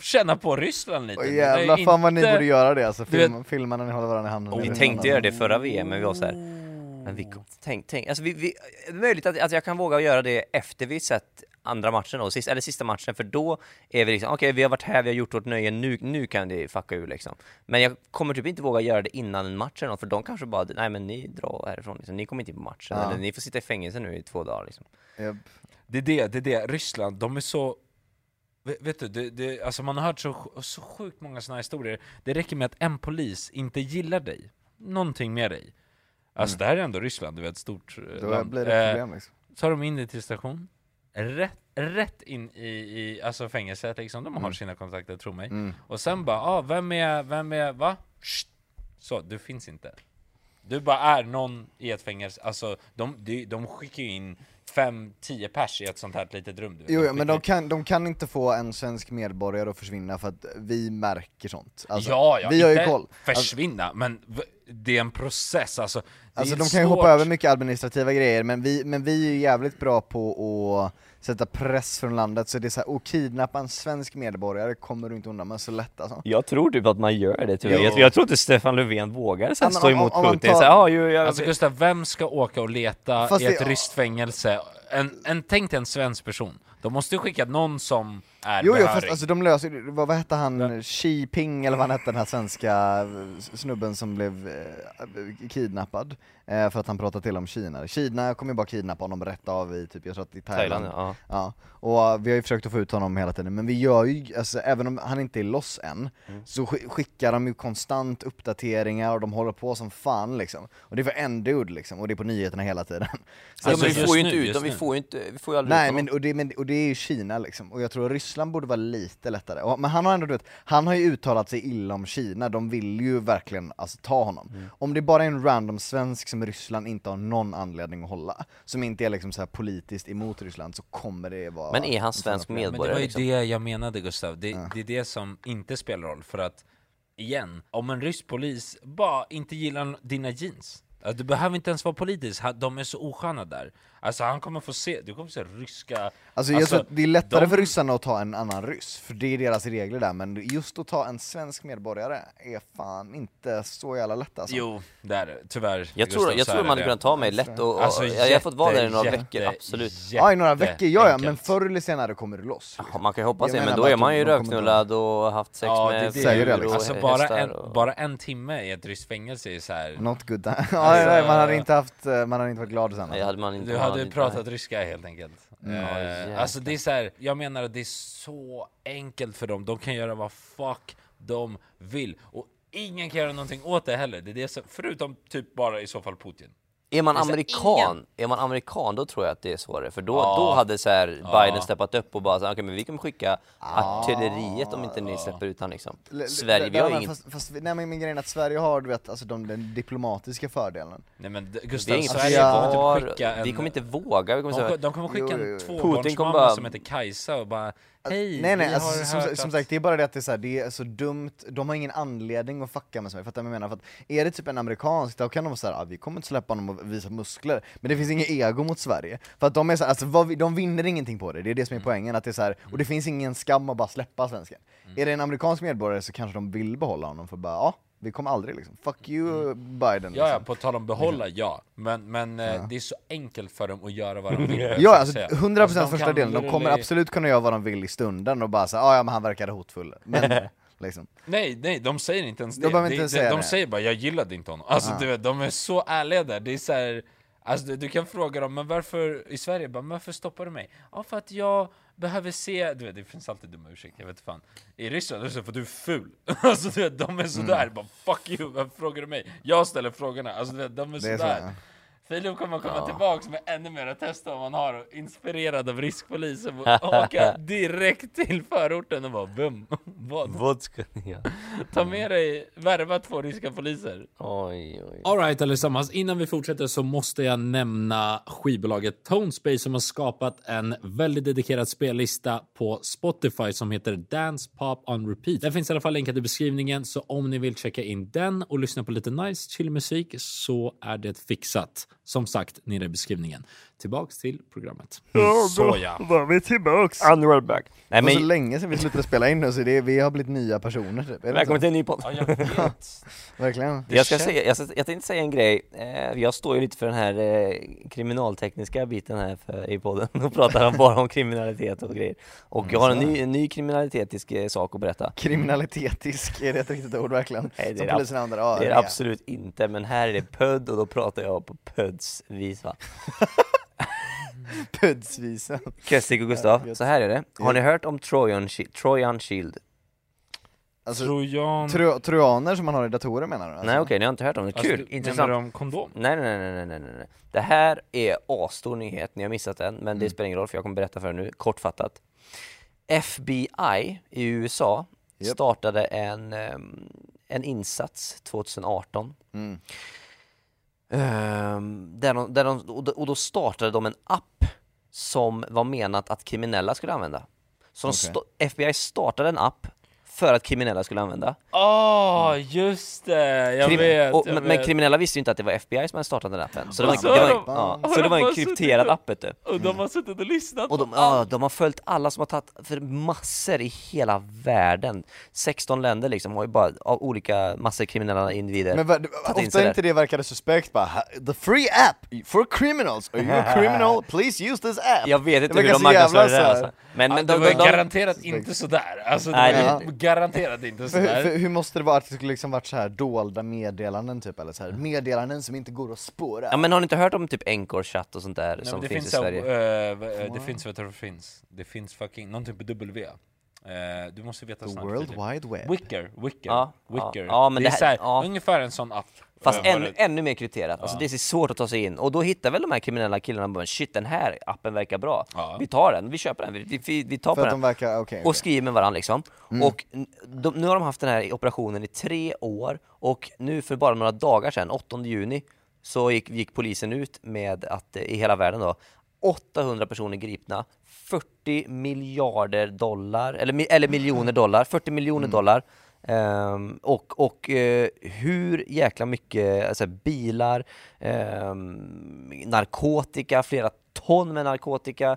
känna på Ryssland lite. Och ju jävlar fan vad ni inte- borde göra det alltså, Du vet- Film, filma när ni håller varandra i handen. Vi Eller tänkte göra det förra VM, men vi var så här. Men vi, tänk, tänk, alltså vi, vi, det är möjligt att, att jag kan våga göra det efter vi sett andra matchen då, sist, eller sista matchen, för då är vi liksom, okej vi har varit här, vi har gjort vårt nöje, nu, nu kan det fucka ur liksom. Men jag kommer typ inte våga göra det innan en match eller något, för de kanske bara, nej men ni drar härifrån liksom. ni kommer inte in på matchen, Ja. eller ni får sitta i fängelse nu i två dagar liksom. Japp. Det är det, det är det, Ryssland, de är så... Vet, du, det, det, alltså man har hört så, så sjukt många här historier. Det räcker med att en polis inte gillar dig, någonting med dig. Alltså det här är ändå Ryssland, du vet, ett stort eh, Då land. blir det Eh, problem liksom. tar de in dig till station, rätt, rätt in i, i alltså fängelset liksom, de har Mm. sina kontakter, tro mig. Mm. Och sen bara, ah, vem är, vem är, va? Shh. Så, du finns inte. Du bara är någon i ett fängelse, alltså de, de, de skickar ju in fem, tio pers i ett sånt här litet rum du vet. Jo, ja, men de kan, de kan inte få en svensk medborgare att försvinna för att vi märker sånt. Alltså, ja, ja, vi har ju koll. Alltså, försvinna, men v- det är en process alltså. Alltså de kan ju svårt. hoppa över mycket administrativa grejer, men vi, men vi är ju jävligt bra på att sätta press från landet, så det är såhär, att kidnappa en svensk medborgare kommer du inte undan med så lätt alltså. Jag tror typ att man gör det tyvärr. Jag, jag tror inte Stefan Löfven vågar så här men stå om- emot om man Putin. tar- Så, här, ja, ju, jag, Alltså Gustav, vem ska åka och leta Fast i ett det- ryskt fängelse en, en, tänk dig en svensk person. De måste ju skicka någon som är Jo, jo fast alltså de löser vad, vad hette han, Xi Ping eller vad han hette den här svenska eh, snubben som blev eh, kidnappad eh, för att han pratade till om Kina. Kina kommer ju bara kidnappa honom rätt av i typ, jag tror att i Thailand. Thailand, ja. Ja, och eh, vi har ju försökt att få ut honom hela tiden, men vi gör ju, alltså även om han inte är loss än, Mm. så sk- skickar de ju konstant uppdateringar och de håller på som fan liksom. Och det är för en dude liksom, och det är på nyheterna hela tiden. Så Alltså, men vi får ju inte ut dem, vi får ju inte, vi får ju aldrig Nej ut men och, det, men och det är ju Kina liksom, och jag tror att Ryssland borde vara lite lättare. Och, men han har ändå, du vet, han har ju uttalat sig illa om Kina, de vill ju verkligen alltså, ta honom. Mm. Om det bara är en random svensk som Ryssland inte har någon anledning att hålla, som inte är liksom så här politiskt emot Ryssland, så kommer det vara... Men är han svensk Men det medborgare var ju liksom? det jag menade Gustav, det, det är det som inte spelar roll för att igen, om en rysk polis bara inte gillar dina jeans Du behöver inte ens vara politisk, de är så osköna där Alltså han kommer få se, du kommer få se ryska Alltså jag tror att det är lättare de- för ryssarna att ta en annan ryss, för det är deras regler där, men just att ta en svensk medborgare är fan inte så jävla lätt alltså. Jo, det är det, tyvärr Jag tror, jag tror man hade det. kunnat ta mig lätt och, och Alltså, jag har fått vara där i några jätte, veckor, jätte, absolut. Ja i några veckor, ja, ja men förr eller senare kommer du loss. Ja, man kan ju hoppas Jag det, men då är man ju röknullad och haft sex Ja, det med det. Det, liksom. och Alltså bara en, och... bara en timme i ett ryskt fängelse är så här. Not good time. ja, nej, man hade inte haft, eh, man hade inte varit glad sen Nej, alltså. hade man inte, hade pratat ryska helt enkelt. Mm. Eh, jäklar. alltså det är så här, jag menar att det är så enkelt för dem, de kan göra vad fuck de vill. Och ingen kan göra någonting åt det heller, det är det som, förutom typ bara i så fall Putin. Är man Det är så amerikan, är man amerikan då tror jag att det är svårare, för då, Ja. då hade så här Ja. Biden steppat upp och bara så, okej men vi kommer skicka artilleriet om inte ni släpper ut han liksom. L- Sverige, vi har ingen... Fast, fast, nej men min grej är att Sverige har du vet, alltså de, den diplomatiska fördelen. Nej men Gustav, inget Sverige jag kommer försvar, typ skicka en... vi kommer inte våga, vi kommer de, säga, de kommer skicka Jo, jo, en tvåbarnsmamma som heter Kajsa och bara Hej, nej nej, vi alltså, har som, hört som att... sagt det är bara det att det är, så här, det är så dumt, de har ingen anledning att fucka med Sverige, fattar du vad jag menar? För att är det typ en amerikansk, då kan de vara såhär, ah, vi kommer inte släppa honom och visa muskler, men det finns inget ego mot Sverige. För att de är så här, alltså vad de vinner ingenting på det, det är det som är poängen, att det är så här, och det finns ingen skam att bara släppa svensken. Är det en amerikansk medborgare så kanske de vill behålla honom för bara, ja, vi kommer aldrig liksom, fuck you Biden Ja, ja, liksom. på tal om behålla, ja. Men, men eh, det är så enkelt för dem att göra vad de vill. Ja alltså säga. 100% Alltså, de första kan delen, de kommer literally- absolut kunna göra vad de vill i stunden och bara säga ah, ja men han verkade hotfull, men liksom. Nej, nej, de säger inte ens De det. behöver De, inte de, säga de det. säger bara 'jag gillade inte honom' Alltså du vet, de är så ärliga där, det är så här, Alltså du, du kan fråga dem, men varför i Sverige, bara, varför stoppar du mig? Ja för att jag behöver se, du vet det finns alltid dumma ursäkter, jag vet fan I Ryssland är det så för du är ful, alltså du vet, de är sådär, Mm. bara 'fuck you, varför frågar du mig?' Jag ställer frågorna, alltså du vet, de är Det är så, sådär ja. Filip kommer komma tillbaks med ännu mera tester om man har, inspirerad av riskpolisen, och åka direkt till förorten och bara bum, vad? vad ska ni göra? Ta med dig, värva två ryska poliser. Oj, oj. Alright allesammans, innan vi fortsätter så måste jag nämna skivbolaget Tonespace som har skapat en väldigt dedikerad spellista på Spotify som heter Dance Pop on Repeat. Den finns i alla fall länkad i beskrivningen så om ni vill checka in den och lyssna på lite nice chill musik så är det fixat. Som sagt, nere i beskrivningen. Tillbaks till programmet. Så ja. var vi tillbaks! Unreal back. Nej Det var så men, länge sedan vi slutade spela in nu så det, vi har blivit nya personer typ. Är välkommen till en ny podd. ja jag vet. Verkligen. Jag, ska säga, jag, ska, jag tänkte säga en grej, eh, jag står ju lite för den här eh, kriminaltekniska biten här för, i podden och pratar om bara om kriminalitet och grejer. Och jag har en ny, en ny kriminalitetisk eh, sak att berätta. Kriminalitetisk, är det ett riktigt ord verkligen? Nej, det Som är polisen använder? Ja, Det är det absolut inte, men här är det pödd och då pratar jag på pöds vis va. Pudsvisen. Kestik och Gustav, så här är det. Har ni hört om Trojan, Shi- Trojan Shield? Alltså, Trojan... tro, trojaner som man har i datorer menar du? Alltså? Nej okej, ni har inte hört om det. Kul, Alltså, intressant. Menar du om kondom? Nej, nej, nej, nej, nej, nej. Det här är asstor nyhet, ni har missat den, men det spelar ingen roll för jag kommer berätta för er nu, kortfattat. FBI i USA Japp. startade en, ehm, en insats 2018. Mm. Ehm, där de, där de, och då- startade de en app som var menat att kriminella skulle använda. Så Okej. sta- FBI startade en app för att kriminella skulle använda. Åh, just det! Jag Krim- vet, och, jag men, vet. kriminella visste ju inte att det var FBI som hade startat den appen. Så det var, så det har var, de- ja, så det de var en krypterad och- app vet du. Och de har suttit och lyssnat Och de, på ja, allt. de har följt alla som har tagit, för massor i hela världen 16 länder liksom har ju bara av olika massor kriminella individer Men in ofta där. inte det verkade suspekt bara "Ha- The free app for criminals, are you a criminal? Please use this app! Jag vet inte Det hur de så jävla marknadsför det här- alltså. Men, Ja, men det de, var de, garanterat inte sådär, alltså det Nej, det- garanterat inte För, sådär. för, hur måste det vara att det skulle liksom varit så här dolda meddelanden typ, eller så här meddelanden som inte går att spåra? ja men har ni inte hört om typ Encore-chatt och sånt där Nej, som men det finns, finns, i så- Sverige? eh, v- eh, det finns, vet du vad det finns? Det finns fucking, någonting på W. Eh, du måste veta The snart. World. Wide Web. Wicker, Wicker, Ja, Wicker. ja, men det är det här- här, ja. ungefär en sån app. Fast Eh, vad ännu, mer krypterat, alltså det är så svårt att ta sig in och då hittar väl de här kriminella killarna bara shit den här appen verkar bra, Ja. vi tar den, vi köper den, vi, vi, vi tar För på den de verkar, okej. och skriver med varandra liksom. Och n- de, nu har de haft den här operationen i tre år och nu för bara några dagar sedan, 8 juni, så gick, gick polisen ut med att eh, i hela världen då 800 personer gripna, 40 miljarder dollar, eller, eller miljoner dollar, 40 miljoner dollar. Ehm, och och eh, hur jäkla mycket alltså, bilar, ehm, narkotika, flera ton med narkotika,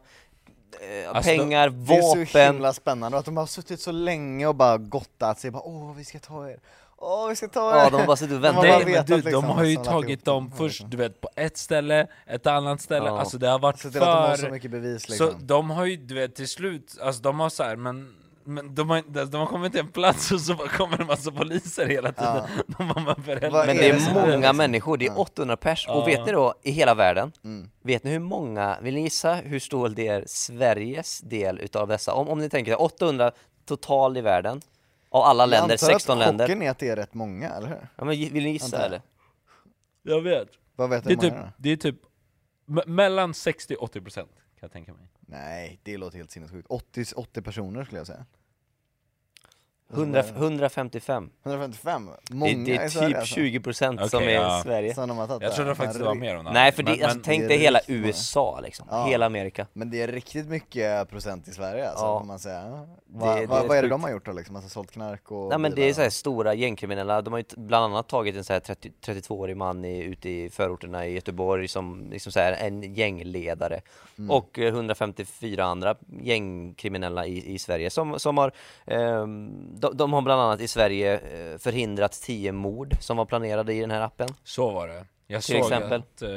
eh, Alltså, pengar, Det är så vapen. himla spännande att de har suttit så länge och bara gottat sig, bara åh vi ska ta er, åh vi ska ta er! Ja, de har bara suttit och De bara Nej, men du, liksom de har ju lagt tagit dem det. först, du vet, på ett ställe, ett annat ställe, Ja. alltså det har varit Så det de för... så mycket bevis Så liksom. de har ju, du vet, till slut, alltså de har så här, men men de har, de har kommit till en plats och så kommer en massa poliser hela tiden. De har bara Men det det är många liksom? människor, det är 800 pers. Och vet ni då, i hela världen, Mm. vet ni hur många, vill ni gissa hur stor det är Sveriges del utav dessa? Om, om ni tänker er, 800 total i världen, av alla Jag länder, antar 16 att länder. chocken är att det är rätt många, eller hur? Ja, men vill ni gissa Antar jag. eller? Jag vet. Vad vet Det är du typ, många då? det är typ me- mellan 60-80 procent kan jag tänka mig. Nej, det låter helt sinnessjukt. 80, 80 personer skulle jag säga. 100, 155. 155? Det, Många det är i Sverige typ alltså. 20 procent som Okej, är ja. i Sverige. Som de har tagit Jag där. trodde faktiskt det var Herregud. mer än det. Nej, för det, Men- alltså, men- tänk det dig är hela riktigt många. USA liksom, Ja. hela Amerika. Men det är riktigt mycket procent i Sverige alltså, Ja. får man säga. Det- Vad, det är vad, är det sjukt. de har gjort då liksom? Alltså sålt knark och Nej men det bilar är så här och- stora gängkriminella, de har ju t- bland annat tagit en så här 30, 32-årig man i, ute i förorterna i Göteborg som liksom så här en gängledare Mm. och eh, 154 andra gängkriminella i, i Sverige som, som har ehm, de, de har bland annat i Sverige eh, förhindrat 10 mord som var planerade i den här appen Så var det. Jag Till exempel. Att, eh,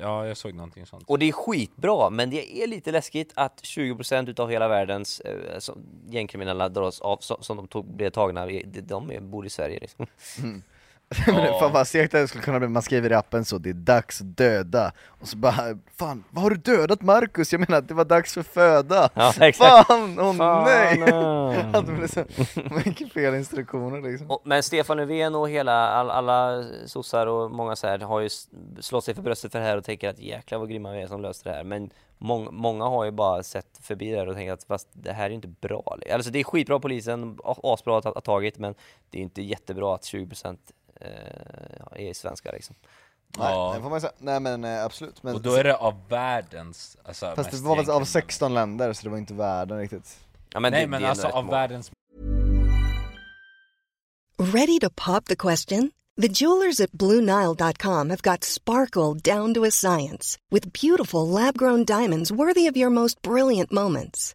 ja, jag såg någonting sånt. och det är skitbra men det är lite läskigt att 20% utav hela världens eh, som, gängkriminella dras av, som, som de tog, blev tagna, de, de bor i Sverige liksom. Men det- Fan vad segt det skulle kunna bli, man skriver i appen så, det är dags att döda, och så bara Fan, vad har du dödat Marcus? Jag menar att det var dags för föda! Ja, exakt. Fan, åh Fan, nej! nej. Så mycket fel instruktioner liksom Och, men Stefan Löfven och hela, all, alla sossar och många så här har ju slått sig för bröstet för det här och tänker att jäklar vad grymma vi är som löste det här. Men mång, många har ju bara sett förbi det här och tänkt att fast det här är ju inte bra. Alltså det är skitbra polisen, asbra att ha tagit men det är inte jättebra att 20% eh, är svenskar liksom. Nej, Ja. det får man säga. Nej men eh, absolut, men Och då är det av världens, alltså Fast det var väl av gängkriminella. 16 länder, så det var inte världen riktigt Ja, men Nej det, men det är alltså av många. världens Ready to pop the question? The jewelers at BlueNile.com have got sparkle down to a science with beautiful lab grown diamonds worthy of your most brilliant moments.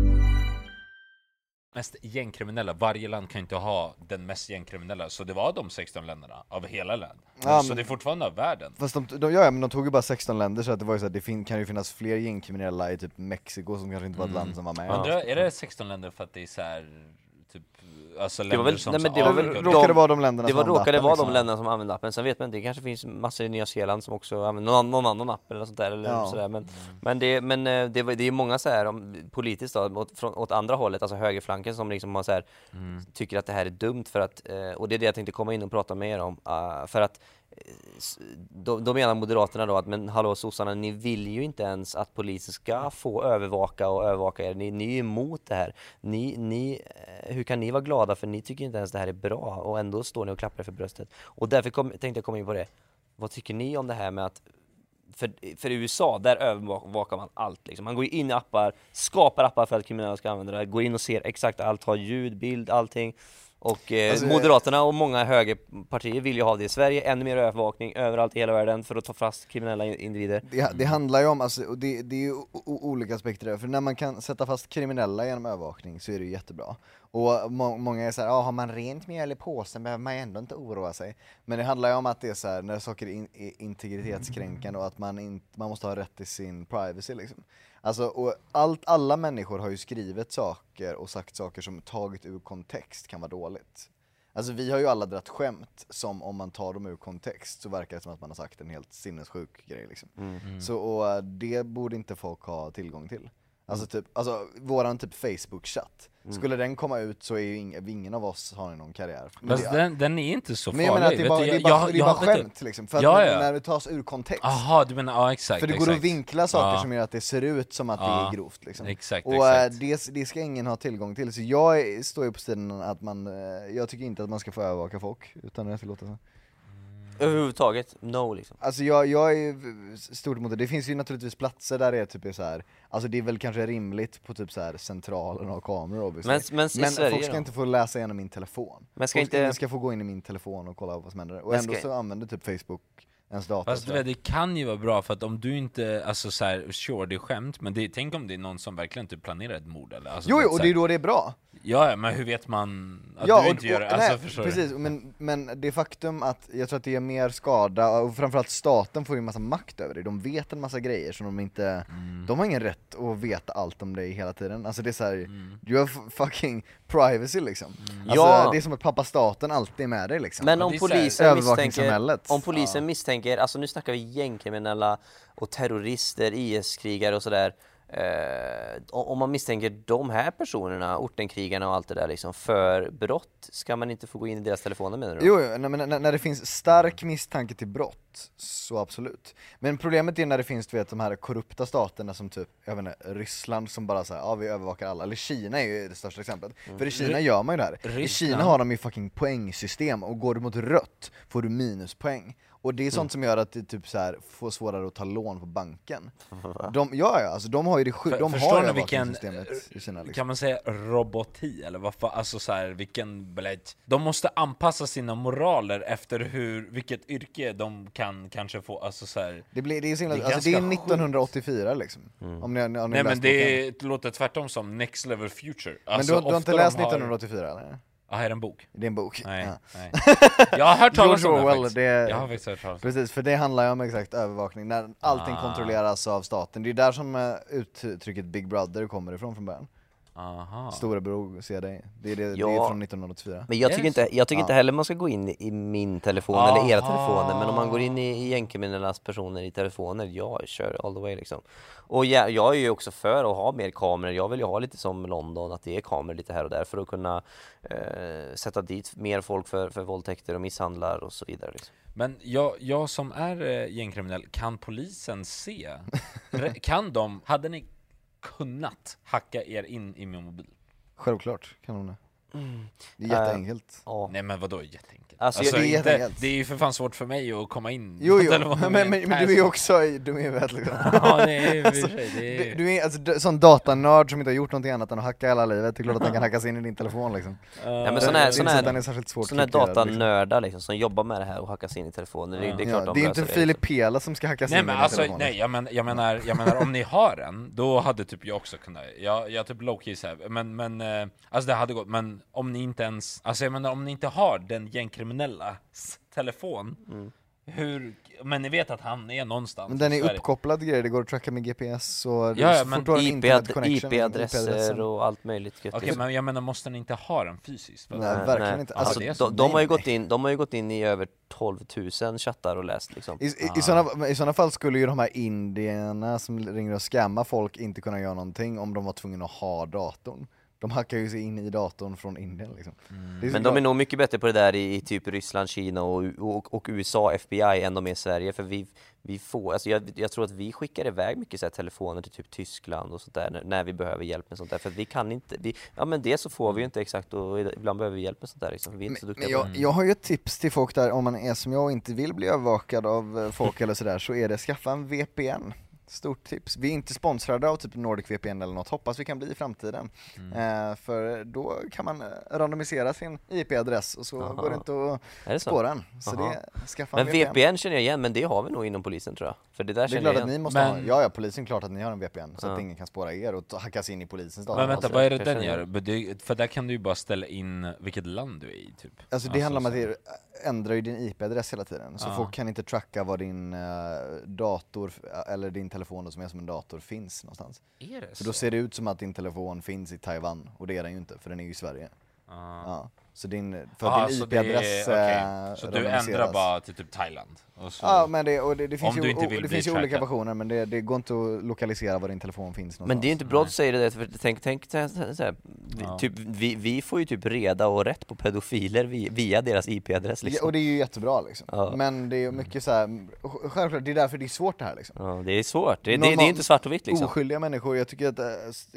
Mest gängkriminella, varje land kan inte ha den mest gängkriminella, så det var de 16 länderna av hela land. Ja, så men- det är fortfarande av världen. Fast de, de, ja, men de tog ju bara 16 länder så att det var ju så att det fin, kan ju finnas fler gängkriminella i typ Mexiko som kanske inte var ett land som var med. Undrar, är det 16 länder för att det är så här, alltså Det länder var väl, som nej, men det var väl, det vara de länderna det som var, använde råkade appen, vara liksom? de länderna som använder appen, sen vet man inte, det kanske finns massor i Nya Zeeland som också använder någon, någon annan app eller sånt där, eller Ja. sådär. Men, men, det, men eh, det, det är många så här om, politiskt då, åt, från, åt andra hållet, alltså högerflanken som liksom har så här, tycker att det här är dumt för att, eh, och det är det jag tänkte komma in och prata med er om, ah, för att då, då menar Moderaterna då att men hallå sossarna, ni vill ju inte ens att polisen ska få övervaka och övervaka er. Ni, ni är ju emot det här. Ni, ni, eh, hur kan ni vara glada för ni tycker inte ens det här är bra och ändå står ni och klappar er för bröstet. Och därför kom, tänkte jag komma in på det. Vad tycker ni om det här med att för, för i USA, där övervakar man allt liksom. Man går ju in i appar, skapar appar för att kriminella ska använda det, går in och ser exakt allt, har ljud, bild, allting. Och eh, Alltså, Moderaterna och många högerpartier vill ju ha det i Sverige, ännu mer övervakning överallt i hela världen för att ta fast kriminella in- individer. Det, det handlar ju om, alltså, och det, det är ju olika aspekter där, för när man kan sätta fast kriminella genom övervakning så är det ju jättebra. Och må, många är såhär, ja har man rent mjöl i påsen behöver man ändå inte oroa sig. Men det handlar ju om att det är så här, när saker är, in, är integritetskränkande och att man, in, man måste ha rätt till sin privacy liksom. Alltså, och allt, alla människor har ju skrivit saker och sagt saker som taget ur kontext kan vara dåligt. Alltså vi har ju alla dratt skämt som om man tar dem ur kontext så verkar det som att man har sagt en helt sinnessjuk grej liksom. Så och det borde inte folk ha tillgång till. Alltså typ, alltså våran typ Facebook-chatt, skulle den komma ut så är ju ing, ingen av oss har någon karriär. Men Fast det- den, den är inte så men farlig. jag menar att det är bara, det är bara, jag- det är jag bara skämt liksom, för att Ja, när, ja. när det tas ur kontext Aha, du menar, ja exakt. För det går exakt. att vinkla saker Ja. som gör att det ser ut som att det är grovt liksom. exakt, Och äh, exakt. det, det ska ingen ha tillgång till, så jag är- står ju på sidan att man, äh, jag tycker inte att man ska få övervaka folk utan rätt tillåtelse. Överhuvudtaget, no liksom. Alltså jag, jag är ju stort emot det, det finns ju naturligtvis platser där det är typ så här. alltså det är väl kanske rimligt på typ så här centralen och kameror obviously. Men- men i Sverige folk ska då? inte få läsa igenom min telefon. Men ska folk inte- ingen ska få gå in i min telefon och kolla vad som händer, och Men ändå ska- så använder typ Facebook ens data. Fast du vet, det kan ju vara bra för att om du inte, alltså så här, sure det är skämt, men det, tänk om det är någon som verkligen typ planerar ett mord eller? Alltså, Jo, jo, och det är då det är bra. Ja, ja, men hur vet man att ja, du inte gör det? Alltså, nej, precis, men, men det faktum att jag tror att det är mer skada, och framförallt staten får ju en massa makt över det, de vet en massa grejer som de inte, Mm. de har ingen rätt att veta allt om dig hela tiden, alltså det är såhär, Mm. du har f- fucking privacy liksom. Alltså, Ja. det är som att pappa staten alltid är med dig liksom. Men om polisen misstänker, om polisen misstänker, alltså nu snackar vi gängkriminella och terrorister, IS-krigare och sådär. Eh, om man misstänker de här personerna, ortenkrigarna och allt det där liksom, för brott, ska man inte få gå in i deras telefoner menar du? Jo, jo nej, men när, när det finns stark misstanke till brott, så absolut. Men problemet är när det finns du vet, de här korrupta staterna som typ, jag vet inte, Ryssland som bara säger ja vi övervakar alla, eller Kina är ju det största exemplet. För i Kina gör man ju det här. I Ryssland- Kina har de ju fucking poängsystem, och går du mot rött får du minuspoäng. Och det är sånt som gör att det typ så här får svårare att ta lån på banken. De, ja, ja, alltså de har ju det sjukt, de har ni vilken, i Kina liksom. kan man säga roboti eller vad fan, alltså så här, vilken blät. De måste anpassa sina moraler efter hur, vilket yrke de kan kanske få, alltså så här. Det, blir, det är himla, Det är alltså det är ganska 1984 liksom. Om ni, om ni Nej men det låter tvärtom som next level future. Men Alltså, du, har- du har inte läst har- 1984 eller? Ja, är en bok. Det är en bok? Nej, Ja. nej. Jag har hört talas om den faktiskt. det, Jag har faktiskt hört talas Precis, för det handlar ju om exakt övervakning, när allting Ah. kontrolleras av staten. Det är där som eh, uttrycket Big Brother kommer ifrån från början. Aha. Storebror ser dig. Det är, det, det Ja. är från 1984. Men jag tycker, Yes. inte, jag tycker inte Ja. heller man ska gå in i min telefon eller era Aha. telefoner, men om man går in i, i gängkriminellas personer i telefoner, ja, kör all the way liksom. Och jag, jag är ju också för att ha mer kameror, jag vill ju ha lite som London, att det är kameror lite här och där för att kunna eh, sätta dit mer folk för, för våldtäkter och misshandlar och så vidare. Liksom. Men jag, jag som är eh, gängkriminell, kan polisen se? Kan de, hade ni kunnat hacka er in i min mobil? Självklart kan hon det. Det är jätteenkelt. Ja. Nej men vadå jätteenkelt? Alltså, Alltså, det är inte, jätteenkelt. det är ju för fan svårt för mig att komma in Jo, jo, telefonen men, men, en men du är ju också dum i huvudet liksom. Ja det är Alltså, sig, det Du, är... du är alltså sån datanörd som inte har gjort någonting annat än att hacka hela livet, det är klart att han kan hacka sig in i din telefon liksom. Ja, men Det- sån det är här, sån så att den är här, särskilt svårt sån här liksom. datanördar liksom, som jobbar med det här och hackar sig in i telefoner, det, det är klart Ja, de det är inte det, Filip liksom. Pela som ska hacka sig Nej in i din alltså, telefon. nej jag, men, jag menar, jag menar om ni har en, då hade typ jag också kunnat, jag, jag typ low-key men, men, eh, alltså det hade gått, men om ni inte ens, alltså jag menar om ni inte har den gängkriminella telefon, hur, men ni vet att han är någonstans Men den är Sverige. uppkopplad grejer, det går att tracka med GPS så Ja, ja, men en IP IP-adresser och allt möjligt. Okej liksom. men jag menar måste ni inte ha den fysiskt? Att- Nej, verkligen inte. Alltså, Alltså, de, de, har ju nej, gått in, de har ju gått in i över 12 000 chattar och läst liksom. I, i, i, sådana, I sådana fall skulle ju de här indierna som ringer och scammar folk inte kunna göra någonting om de var tvungna att ha datorn. De hackar ju sig in i datorn från Indien liksom. Mm. Men de är nog mycket bättre på det där i, i typ Ryssland, Kina och, och, och USA, FBI, än de är i Sverige för vi, vi får, alltså jag, jag tror att vi skickar iväg mycket så här telefoner till typ Tyskland och sånt där när, när vi behöver hjälp med sånt där för vi kan inte, vi, ja men det så får vi ju inte exakt och ibland behöver vi hjälp med sånt där liksom, vi är inte så Men duktiga på jag, det. jag har ju ett tips till folk där, om man är som jag och inte vill bli övervakad av eh, folk eller sådär, så är det skaffa en VPN. Stort tips. Vi är inte sponsrade av typ NordicVPN eller något, hoppas vi kan bli i framtiden. Eh, för då kan man eh, randomisera sin IP-adress och så Aha. går det inte att Är det så? spåra den. Så det, skaffa Men en VPN. VPN känner jag igen, men det har vi nog inom polisen tror jag. För det där Det är känner klart jag att ni igen. måste Men- ha, ja ja polisen, klart att ni har en VPN så Ja. att ingen kan spåra er och ta- hacka sig in i polisens data. Men vänta, alltså, vad är det den gör? För där kan du ju bara ställa in vilket land du är i typ Alltså det handlar om att det ändrar ju din IP-adress hela tiden, så Ja. folk kan inte tracka var din eh, dator, eller din telefon då, som är som en dator finns någonstans. Är det För då ser det ut som att din telefon finns i Taiwan, och det är den ju inte, för den är ju i Sverige. Ah. Ja. Så din, för Ah, att din så är- IP-adress okej. eh, Så du ändrar bara till typ Thailand? Så... Ja men det, och det, det finns Om ju, du inte o- vill det finns ju olika versioner men det, det går inte att lokalisera var din telefon finns någonstans. Men det är inte bra att säga det, för tänk, tänk så här, så Ja. typ, vi, vi får ju typ reda och rätt på pedofiler via, via deras IP-adress Ja, liksom. och det är ju jättebra liksom. Ja. Men det är ju mycket så här, självklart, det är därför det är svårt det här liksom. Ja, det är svårt, det, det, det är inte svart och vitt liksom. Oskyldiga människor, jag tycker att äh,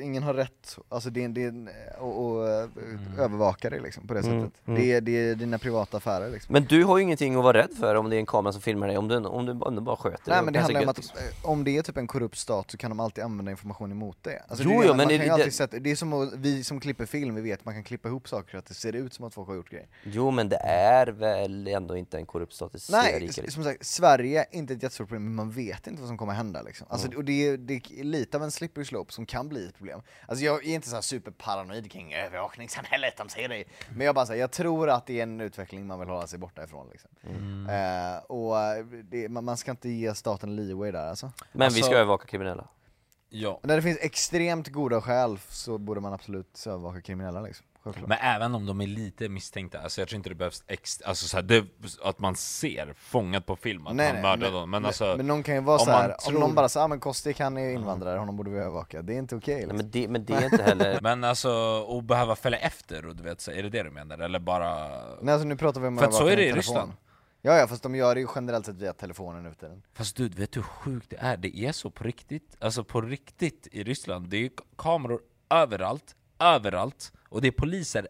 ingen har rätt, alltså det är, det är och, och äh, övervaka det liksom på det Mm, sättet. mm. Det, är, det är dina privata affärer liksom. Men du har ju ingenting att vara rädd för om det är en kamera som filmar dig, om du, om du, om du bara sköter Nej det. men det handlar om att liksom. eh, om det är typ en korrupt stat så kan de alltid använda information emot det. Alltså Jo, det, är jo, det, men man det- kan ju det- sätta, det är som att, vi som klipper film, vi vet man kan klippa ihop saker så att det ser ut som att folk har gjort grejer. Jo men det är väl ändå inte en korrupt stat, det ser Nej, som sagt, Sverige är inte ett jättestort problem, men man vet inte vad som kommer hända liksom. Alltså, Mm. och det, är, det är lite av en slippery slope som kan bli ett problem. Alltså jag är inte så här superparanoid kring övervakningssamhället, de säger det. Men jag bara säger, jag tror att det är en utveckling man vill hålla sig borta ifrån liksom. Mm. Eh, och det, man, man ska inte ge staten leeway där alltså. Men vi Alltså- ska övervaka kriminella. Ja. När det finns extremt goda skäl så borde man absolut övervaka kriminella liksom. Självklart. Men även om de är lite misstänkta, alltså jag tror inte det behövs ex, alltså så här, det, att man ser fångat på film att Nej, han mördade dem, men alltså men någon kan ju vara om så här, man om tror- någon bara säger ah, men Kostik han är invandrare, honom borde vi övervaka. Det är inte okej Nej, liksom. men, det, men det är inte heller... Men alltså, att behöva följa efter, och du vet, så, är det det du menar? Eller bara... Nej alltså nu pratar vi om För att så är det i telefon. Ryssland. Ja ja, fast de gör det ju generellt sett via telefonen nu för tiden. Fast du, vet du hur sjukt det är? Det är så på riktigt, alltså på riktigt i Ryssland, det är kameror överallt, överallt, och det är poliser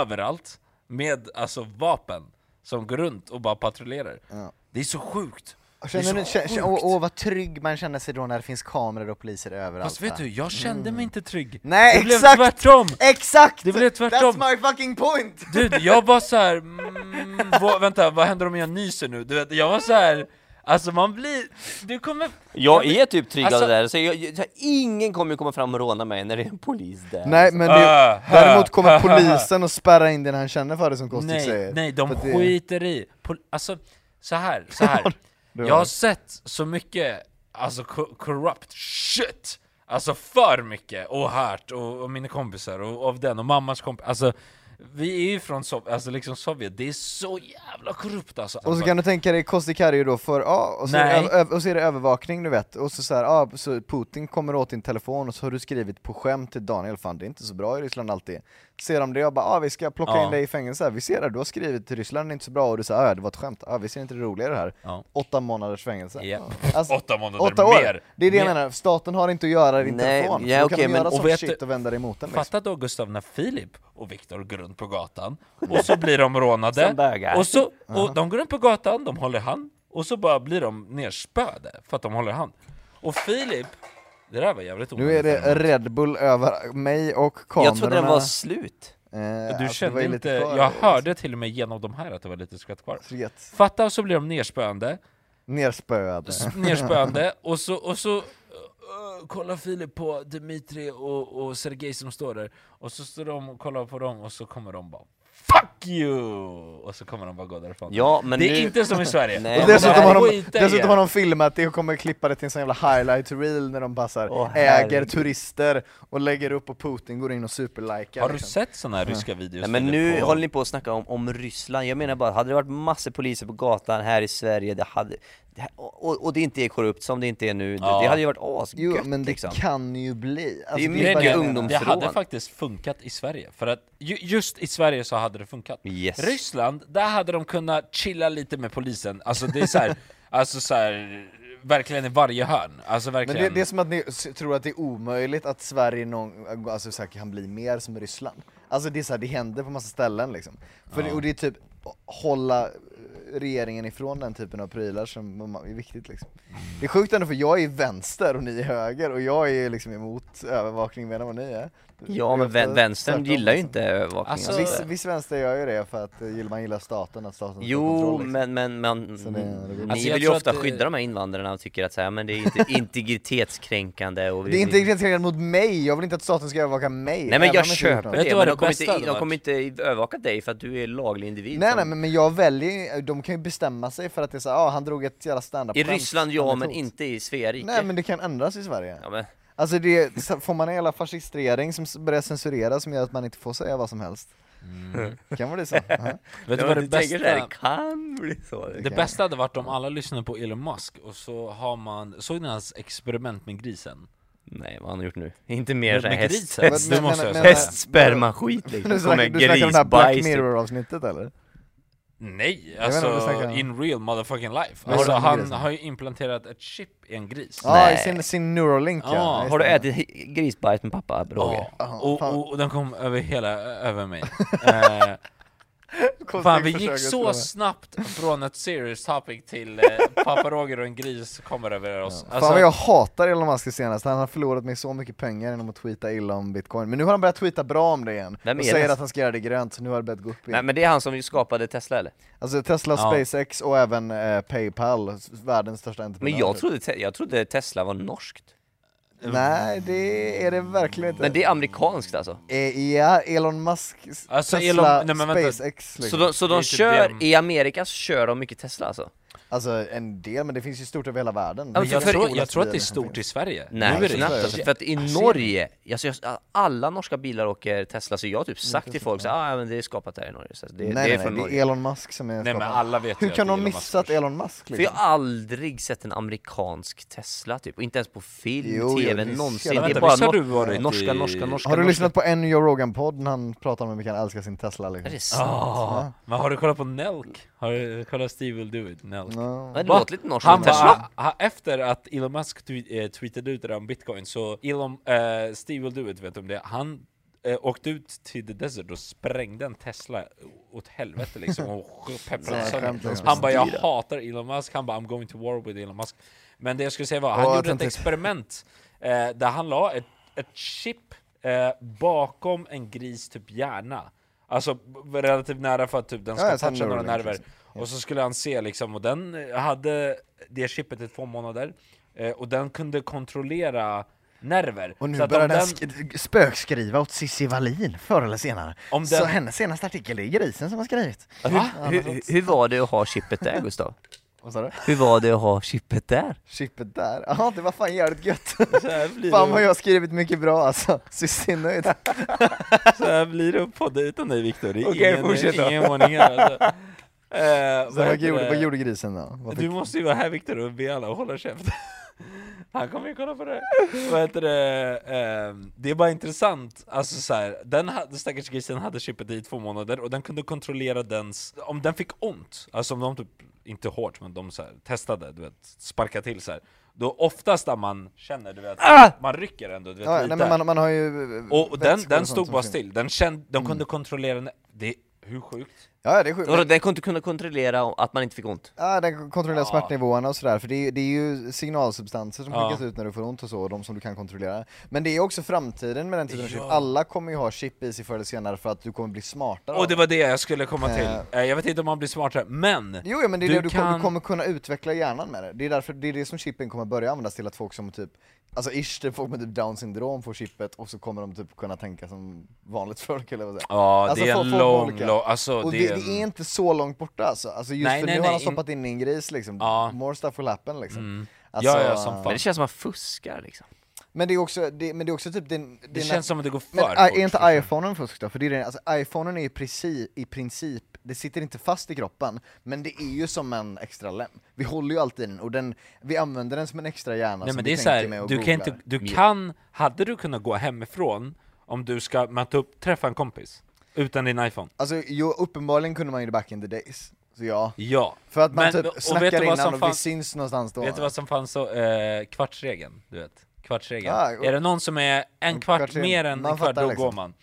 överallt med alltså vapen som går runt och bara patrullerar. Ja. Det är så sjukt! Och Känner känner, vad trygg man känner sig då när det finns kameror och poliser överallt Fast vet du, jag kände mig inte trygg. Mm. Nej det blev exakt! tvärtom! Exakt! Det blev tvärtom. That's my fucking point! Du, jag var så här, mm, vänta, vad händer om jag nyser nu? Du vet, jag var så här. Alltså man blir, du kommer... Jag är typ trygg av Alltså- där, så jag, jag, ingen kommer komma fram och råna mig när det är en polis där. Nej men det, Ah, däremot kommer ah, ah, polisen och spärra in det när han känner för det som Kostik Nej, säger. nej, de För det- skiter i. Pol- alltså, så här, så här. jag har sett så mycket, alltså co- corrupt shit! Alltså för mycket, och hört, och, och mina kompisar, och av den, och mammas kompis, alltså vi är ju från Sov- alltså liksom Sovjet, det är så jävla korrupt alltså! Och så kan du tänka dig Kostik här är ju då för, ja, och så, är det, och så är det övervakning du vet, och så så här, ja, så Putin kommer åt din telefon och så har du skrivit på skämt till Daniel, fan det är inte så bra i Ryssland alltid. Ser de det och bara ah, vi ska plocka Ja. in dig i fängelse, vi ser det, du har skrivit till Ryssland, det är inte så bra och du säger ah, det var ett skämt, ah, vi ser inte det roliga i det här. Ja. Åtta månaders fängelse. Ja. Alltså, Åtta månader åtta år! mer. Det är det jag Mer. menar, staten har inte att göra din Nej, telefon. ja, då okej, kan men- göra och vet shit och vända det emot den liksom. Fatta då Gustav när Filip och Viktor går runt på gatan och så blir de rånade och, så, och de går runt på gatan, de håller hand och så bara blir de nerspöade för att de håller hand. Och Filip, det där var jävligt Nu är onödigt. det Red Bull över mig och kamerorna. Jag trodde den var slut. Eh, Du alltså, det kände inte, jag liksom. hörde till och med genom de här att det var lite skvätt kvar. Gött. Fatta, och så blir de nerspöande, Nerspöade. nerspöande, och så, och så uh, kollar Filip på Dmitri och, och Sergej som står där, och så står de och kollar på dem, och så kommer de bara Fuck you! Och så kommer de bara gå därifrån. Ja, men det är nu- inte som i Sverige. Nej, Och dessutom, har de, dessutom har de filmat det och kommer klippa det till en sån jävla highlight reel när de här Åh, äger herregud. turister och lägger upp och Putin går in och superlikar Har du liksom. sett såna här ryska videos? Nej, men nu på- håller ni på att snacka om, om Ryssland, jag menar bara, hade det varit massor poliser på gatan här i Sverige, det hade, och, och det inte är korrupt som det inte är nu, det, Ja. det hade ju varit asgött Jo men det liksom. kan ju bli. Alltså, Det är bara mycket jag menar. ungdoms- Det hade faktiskt funkat i Sverige, för att ju, just i Sverige så hade det funkat. Yes. Ryssland, där hade de kunnat chilla lite med polisen, alltså det är så här, alltså så här, verkligen i varje hörn. Alltså Men verkligen. det, det är som att ni tror att det är omöjligt att Sverige någon, alltså, så här, kan bli mer som Ryssland. Alltså det är så här, det händer på massa ställen liksom. För det, och det är typ hålla regeringen ifrån den typen av prylar som är viktigt liksom. Det är sjukt ändå för jag är vänster och ni är höger och jag är liksom emot övervakning mer än vad ni är. Ja men vän, vänstern gillar ju liksom. inte övervakning Alltså, och Viss, viss vänster gör ju det för att eh, gillar- man gillar staten, att staten Jo, liksom. men, men, men det- det- ni Alltså, jag vill ju ofta det- skydda de här invandrarna och tycker att så här, men det är inte integritetskränkande och vi- Det är inte integritetskränkande mot mig, jag vill inte att staten ska övervaka mig Nej men jag gjort köper det, men de kommer, inte, de kommer inte övervaka dig för att du är laglig individ Nej som- nej men, men jag väljer, de kan ju bestämma sig för att det är såhär, ah, han drog ett jävla standup I Ryssland ja, men inte i Svea rike Nej men det kan ändras i Sverige. Ja, men, Alltså det, får man en jävla fascistrering som börjar censurera som gör att man inte får säga vad som helst Kan vara det så? Ja. Vet du vad det du bästa? det kan bli så Det bästa hade varit om alla lyssnade på Elon Musk och så har man, såg ni hans experiment med grisen? Nej vad har han gjort nu? Inte mer såhär häst, grisen? häst, Det måste jag säga. hästsperma-skit liksom, Du kommer snackar, du snackar om det här Black grisbajs typ. Mirror avsnittet eller? Nej, alltså in real motherfucking life. Alltså han har ju implanterat ett chip i en gris. Ja, Nej. i sin, sin Neuralink ja, Ja, Har du ätit grisbajs med pappa Roger? Ja, Aha, och, och, och den kom över hela, över mig. eh, fan vi gick så snabbt från ett serious topic till eh, pappa Roger och en gris kommer över oss. Fan vad jag hatar Elon Musk senast, han har förlorat mig så mycket pengar genom att tweeta illa om bitcoin Men nu har han börjat tweeta bra om det igen, Vem och säger det? att han ska göra det grönt, så nu har det börjat gå upp Nej igen men det är han som skapade Tesla eller? Alltså Tesla, Ja. SpaceX och även eh, Paypal, världens största entreprenör Men jag typ. trodde, jag trodde Tesla var norskt Nej det är det verkligen inte Men det är amerikanskt alltså? Eh, Ja, Elon Musk, Alltså, Tesla, Elon- nej, men vänta. SpaceX Så liksom. de, så Det är de kör, i Amerika så kör de mycket Tesla alltså? Alltså en del, men det finns ju stort över hela världen är Jag för- tror, jag tror att det är stort i. Sverige. Nej Nu är det knappt så. alltså, för att i Norge, alltså, alla norska bilar åker Tesla så jag har typ sagt till folk så ah, men det är skapat här i Norge, så det, Nej, det nej, är nej, från det är Norge Elon Musk som är Nej men skaparen. alla vet Hur kan är de Elon Musk missat. Elon Musk För jag liksom? har aldrig sett en amerikansk Tesla typ, och inte ens på film, Jo, jo, TV, är någonsin hela- Det är Vänta, bara du varit norska, i- norska, norska Har du norska. lyssnat på en Joe Rogan-podd när han pratar om hur mycket han älskar sin Tesla Är liksom? det sant? Men har du kollat på Nelk? Har du kollat Steve Will Do It? Nelk? Ja. Det låter lite norskt Han bara, ha, efter att Elon Musk eh, tweetade ut det där om bitcoin så Elon, eh, Steve Will Do It, vet du om det? Han eh, åkte ut till the desert och sprängde en Tesla åt helvete liksom och pepprade sönder. Han bara, jag hatar Elon Musk, han bara I'm going to war with Elon Musk. Men det jag skulle säga var, han att gjorde ett experiment eh, där han la ett, ett chip eh, bakom en gris typ hjärna. Alltså relativt nära för att typ den ska Ja, toucha några nerver. liksom. Och så skulle han se liksom, och den eh, hade det chippet i två månader, eh, och den kunde kontrollera nerver. Och nu Så börjar den den, sk- spökskriva åt Cissi Wallin förr eller senare. Om Så den- hennes senaste artikel är grisen som har skrivit. Va? Hur, hur, hur var det att ha chippet där Gustav? Vad sa du? Hur var det att ha chippet där? Chippet där? Ja det var fan jävligt gött. så, här blir fan vad jag har skrivit mycket bra alltså. Är nöjd. så här blir det att podda utan dig Viktor, det är Okej, ingen, fortsätt då. ingen ordning här alltså. Eh, Så vad gjorde, vad gjorde grisen då? Vad Du fick- måste ju vara här Viktor och be alla att hålla käft. Han kommer ju kolla på det. Vad heter det? ehm, det är bara intressant, alltså så här, den stackars grisen hade chippet i två månader och den kunde kontrollera dens, om den fick ont, alltså om de typ, inte hårt men de så här, testade, du vet, sparka till så här. Då oftast där man känner, du vet, Ah! man rycker ändå, du vet, Ja, lite. nej, men man, man har ju och och den, den stod bara still, den kände, de kunde kontrollera den, det, hur sjukt? Ja, det är sjukt. Och den kunde kunna kontrollera att man inte fick ont. Ja, den kontrollerar Ja. smärtnivåerna och sådär, för det är, det är ju signalsubstanser som Ja. skickas ut när du får ont och så, och de som du kan kontrollera. Men det är också framtiden med den typen av chip, Ja. alla kommer ju ha chip i sig förr eller senare för att du kommer bli smartare Och det var det jag skulle komma till, Eh. Eh, jag vet inte om man blir smartare, men Jo, ja, men det är Du det du, kommer, kan- kommer kunna utveckla hjärnan med det. Det är därför det är det som chippen kommer börja användas till, att folk som typ Alltså ish, det är folk med typ down syndrom får chippet och så kommer de typ kunna tänka som vanligt folk eller vad säger Ja, Alltså, det är folk- en lång, lång, alltså Och det, det, är det är en... inte så långt borta alltså, alltså just Nej, för nej, nu nej, har han stoppat in en gris liksom, Ja. more stuff will happen liksom Mm. Alltså, Ja, ja, som fan. Men det känns som att man fuskar liksom. Men det är också, det, men det är också typ den, Det känns som att det går för men fort. är inte liksom. iPhonen fusk då? För det är det, alltså iPhonen är ju precis, i princip, det sitter inte fast i kroppen, men det är ju som en extra lem. Vi håller ju alltid den, och den, vi använder den som en extra hjärna Nej som men vi det är så här, med och du kan inte, du kan, hade du kunnat gå hemifrån om du ska möta upp, träffa en kompis utan din iPhone? Alltså jo, uppenbarligen kunde man ju det back in the days, så ja. Ja. För att man Men- typ och vet snackar vad innan som och vi fanns- syns någonstans då. Vet du vad som fanns så, eh, kvartsregeln, du vet? Kvartsregeln. Och- är det någon som är en kvart mer än en kvart, då liksom. går man.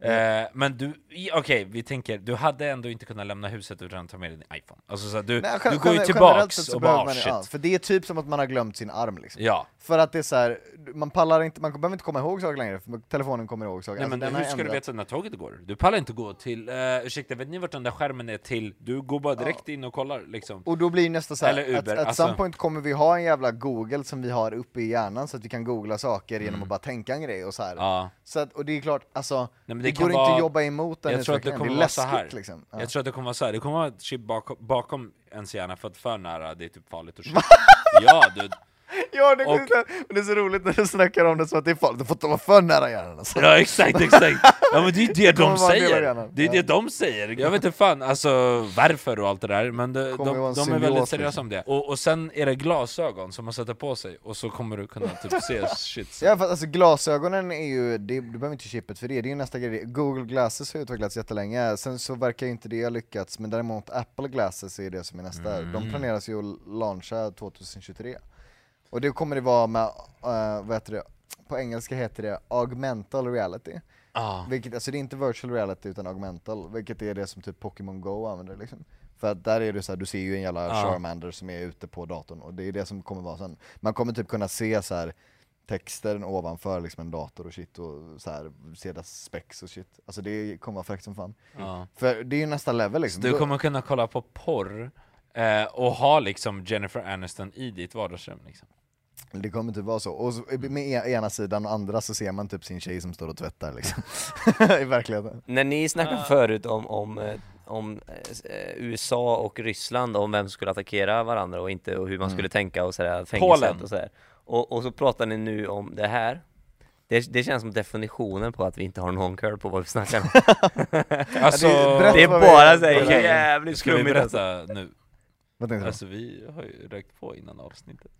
Eh, men du, okej vi tänker, du hade ändå inte kunnat lämna huset utan att ta med din iPhone. Alltså så här, du, Nej, du går ju tillbaks och bara man, shit. ja, För det är typ som att man har glömt sin arm liksom. Ja. För att det är så här, man pallar inte, man behöver inte komma ihåg saker längre, för telefonen kommer ihåg saker. Nej Alltså, men hur ska du ändrat- veta när tåget går? Du pallar inte gå till, uh, ursäkta vet ni vart den där skärmen är till? Du går bara direkt in och kollar liksom. Och då blir nästa så här, Eller att, Uber, at alltså. some point kommer vi ha en jävla google som vi har uppe i hjärnan så att vi kan googla saker genom Mm. att bara tänka en grej och så här. Ja. Så att, och det är klart, alltså, men det, det går kan inte vara- att jobba emot den Jag tror att det kommer är vara så läskigt här. liksom. Ja. Jag tror att det kommer vara så här. det kommer vara ett chip bakom, bakom ens hjärna för att för nära det är typ farligt att köra. ja du, Ja, det, Och- det är så roligt när du snackar om det som att det är farligt, du får inte vara för nära hjärnan alltså. Ja exakt, exakt! Ja men det är ju det de säger! Det är det de säger! Jag vet inte fan alltså varför och allt det där, men de, Kommer de, en de är väldigt seriösa liksom. om det. Och, och sen är det glasögon som man sätter på sig, och så kommer du kunna typ se shit så. Ja, för alltså glasögonen är ju, det, du behöver inte chippet för det, det är ju nästa grej. Google Glasses har utvecklats jättelänge, sen så verkar ju inte det ha lyckats, men däremot Apple Glasses är det som är nästa. Mm. De planeras ju att launcha 2023. Och det kommer det vara med, uh, vad heter det, på engelska heter det augmental reality. Ah. Vilket, alltså det är inte virtual reality utan augmental, vilket är det som typ Pokémon Go använder liksom. För att där är det så här, du ser ju en jävla Ja. Charmander som är ute på datorn och det är det som kommer vara sen. Man kommer typ kunna se så här texten ovanför liksom en dator och shit och så här, se dess specs och shit. Alltså det kommer vara fräckt som fan. Ja. För det är ju nästa level liksom. Du Då- kommer kunna kolla på porr eh, och ha liksom Jennifer Aniston i ditt vardagsrum liksom. Det kommer typ vara så. Och så, med e- ena sidan och andra så ser man typ sin tjej som står och tvättar liksom. I verkligheten. När ni snackade förut om, om, eh, om eh, USA och Ryssland, om vem som skulle attackera varandra och inte och hur man skulle tänka och sådär, fängelset Polen. och sådär. Och, och så pratar ni nu om det här. Det, det känns som definitionen på att vi inte har någon koll på vad vi snackar om. Alltså, det är bara såhär jävligt Ska vi alltså. berätta nu? Vad tänkte du? Alltså vi har ju rökt på innan avsnittet.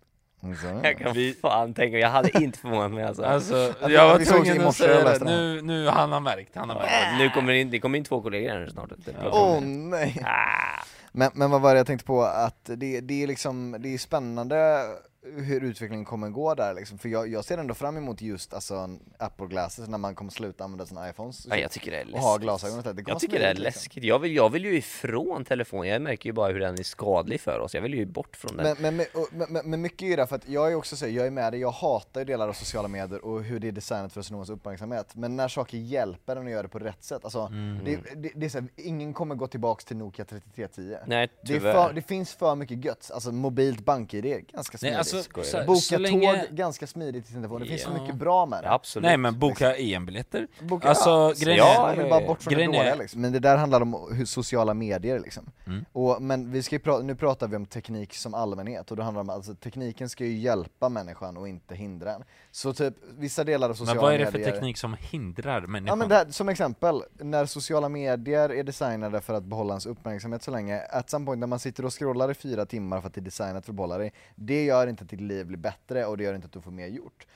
Så. Jag kan Vi- fan tänka, jag hade inte förvånat mig alltså. Alltså, jag var tvungen att säga det, nu, nu han har märkt, han har märkt. Äh, nu kommer det in, det kommer in två kollegor här snart. Åh det. nej! Ah. Men, men vad var det jag tänkte på, att det, det är liksom, det är spännande hur utvecklingen kommer gå där liksom, för jag, jag ser ändå fram emot just alltså Apple Glasses när man kommer sluta använda sina iPhones shit. jag tycker det är och läskigt. ha glasögon. Det Jag tycker det är liksom. läskigt. Jag vill, jag vill ju ifrån telefonen. Jag märker ju bara hur den är skadlig för oss. Jag vill ju bort från den. Men, men, men, men, men, mycket är ju det för att jag är också så, jag är med dig, jag hatar ju delar av sociala medier och hur det är designat för att sno uppmärksamhet. Men när saker hjälper en att göra det på rätt sätt, alltså Mm. det, det, det är så här, ingen kommer gå tillbaks till Nokia 3310. Nej, det, är tyvärr. för, det finns för mycket gött, alltså mobilt bank-id är ganska smidigt. Alltså, så, du? Boka så länge... tåg, ganska smidigt i sin telefon, det finns så Ja. mycket bra med det. Absolut. Nej men boka EM-biljetter. Boka, Alltså, ja, grejen ja, är- bara bort från det dåliga liksom. Men det där handlar om hur sociala medier liksom. Mm. Och, men vi ska ju pra- nu pratar vi om teknik som allmänhet och då handlar det om alltså tekniken ska ju hjälpa människan och inte hindra den. Så typ vissa delar av sociala Men vad är det medier för teknik som hindrar Ja människan? men det här, som exempel, när sociala medier är designade för att behålla ens uppmärksamhet så länge, at some point när man sitter och scrollar i fyra timmar för att det är designat för att behålla dig, det gör inte inte att ditt liv blir bättre och det gör inte att du får mer gjort.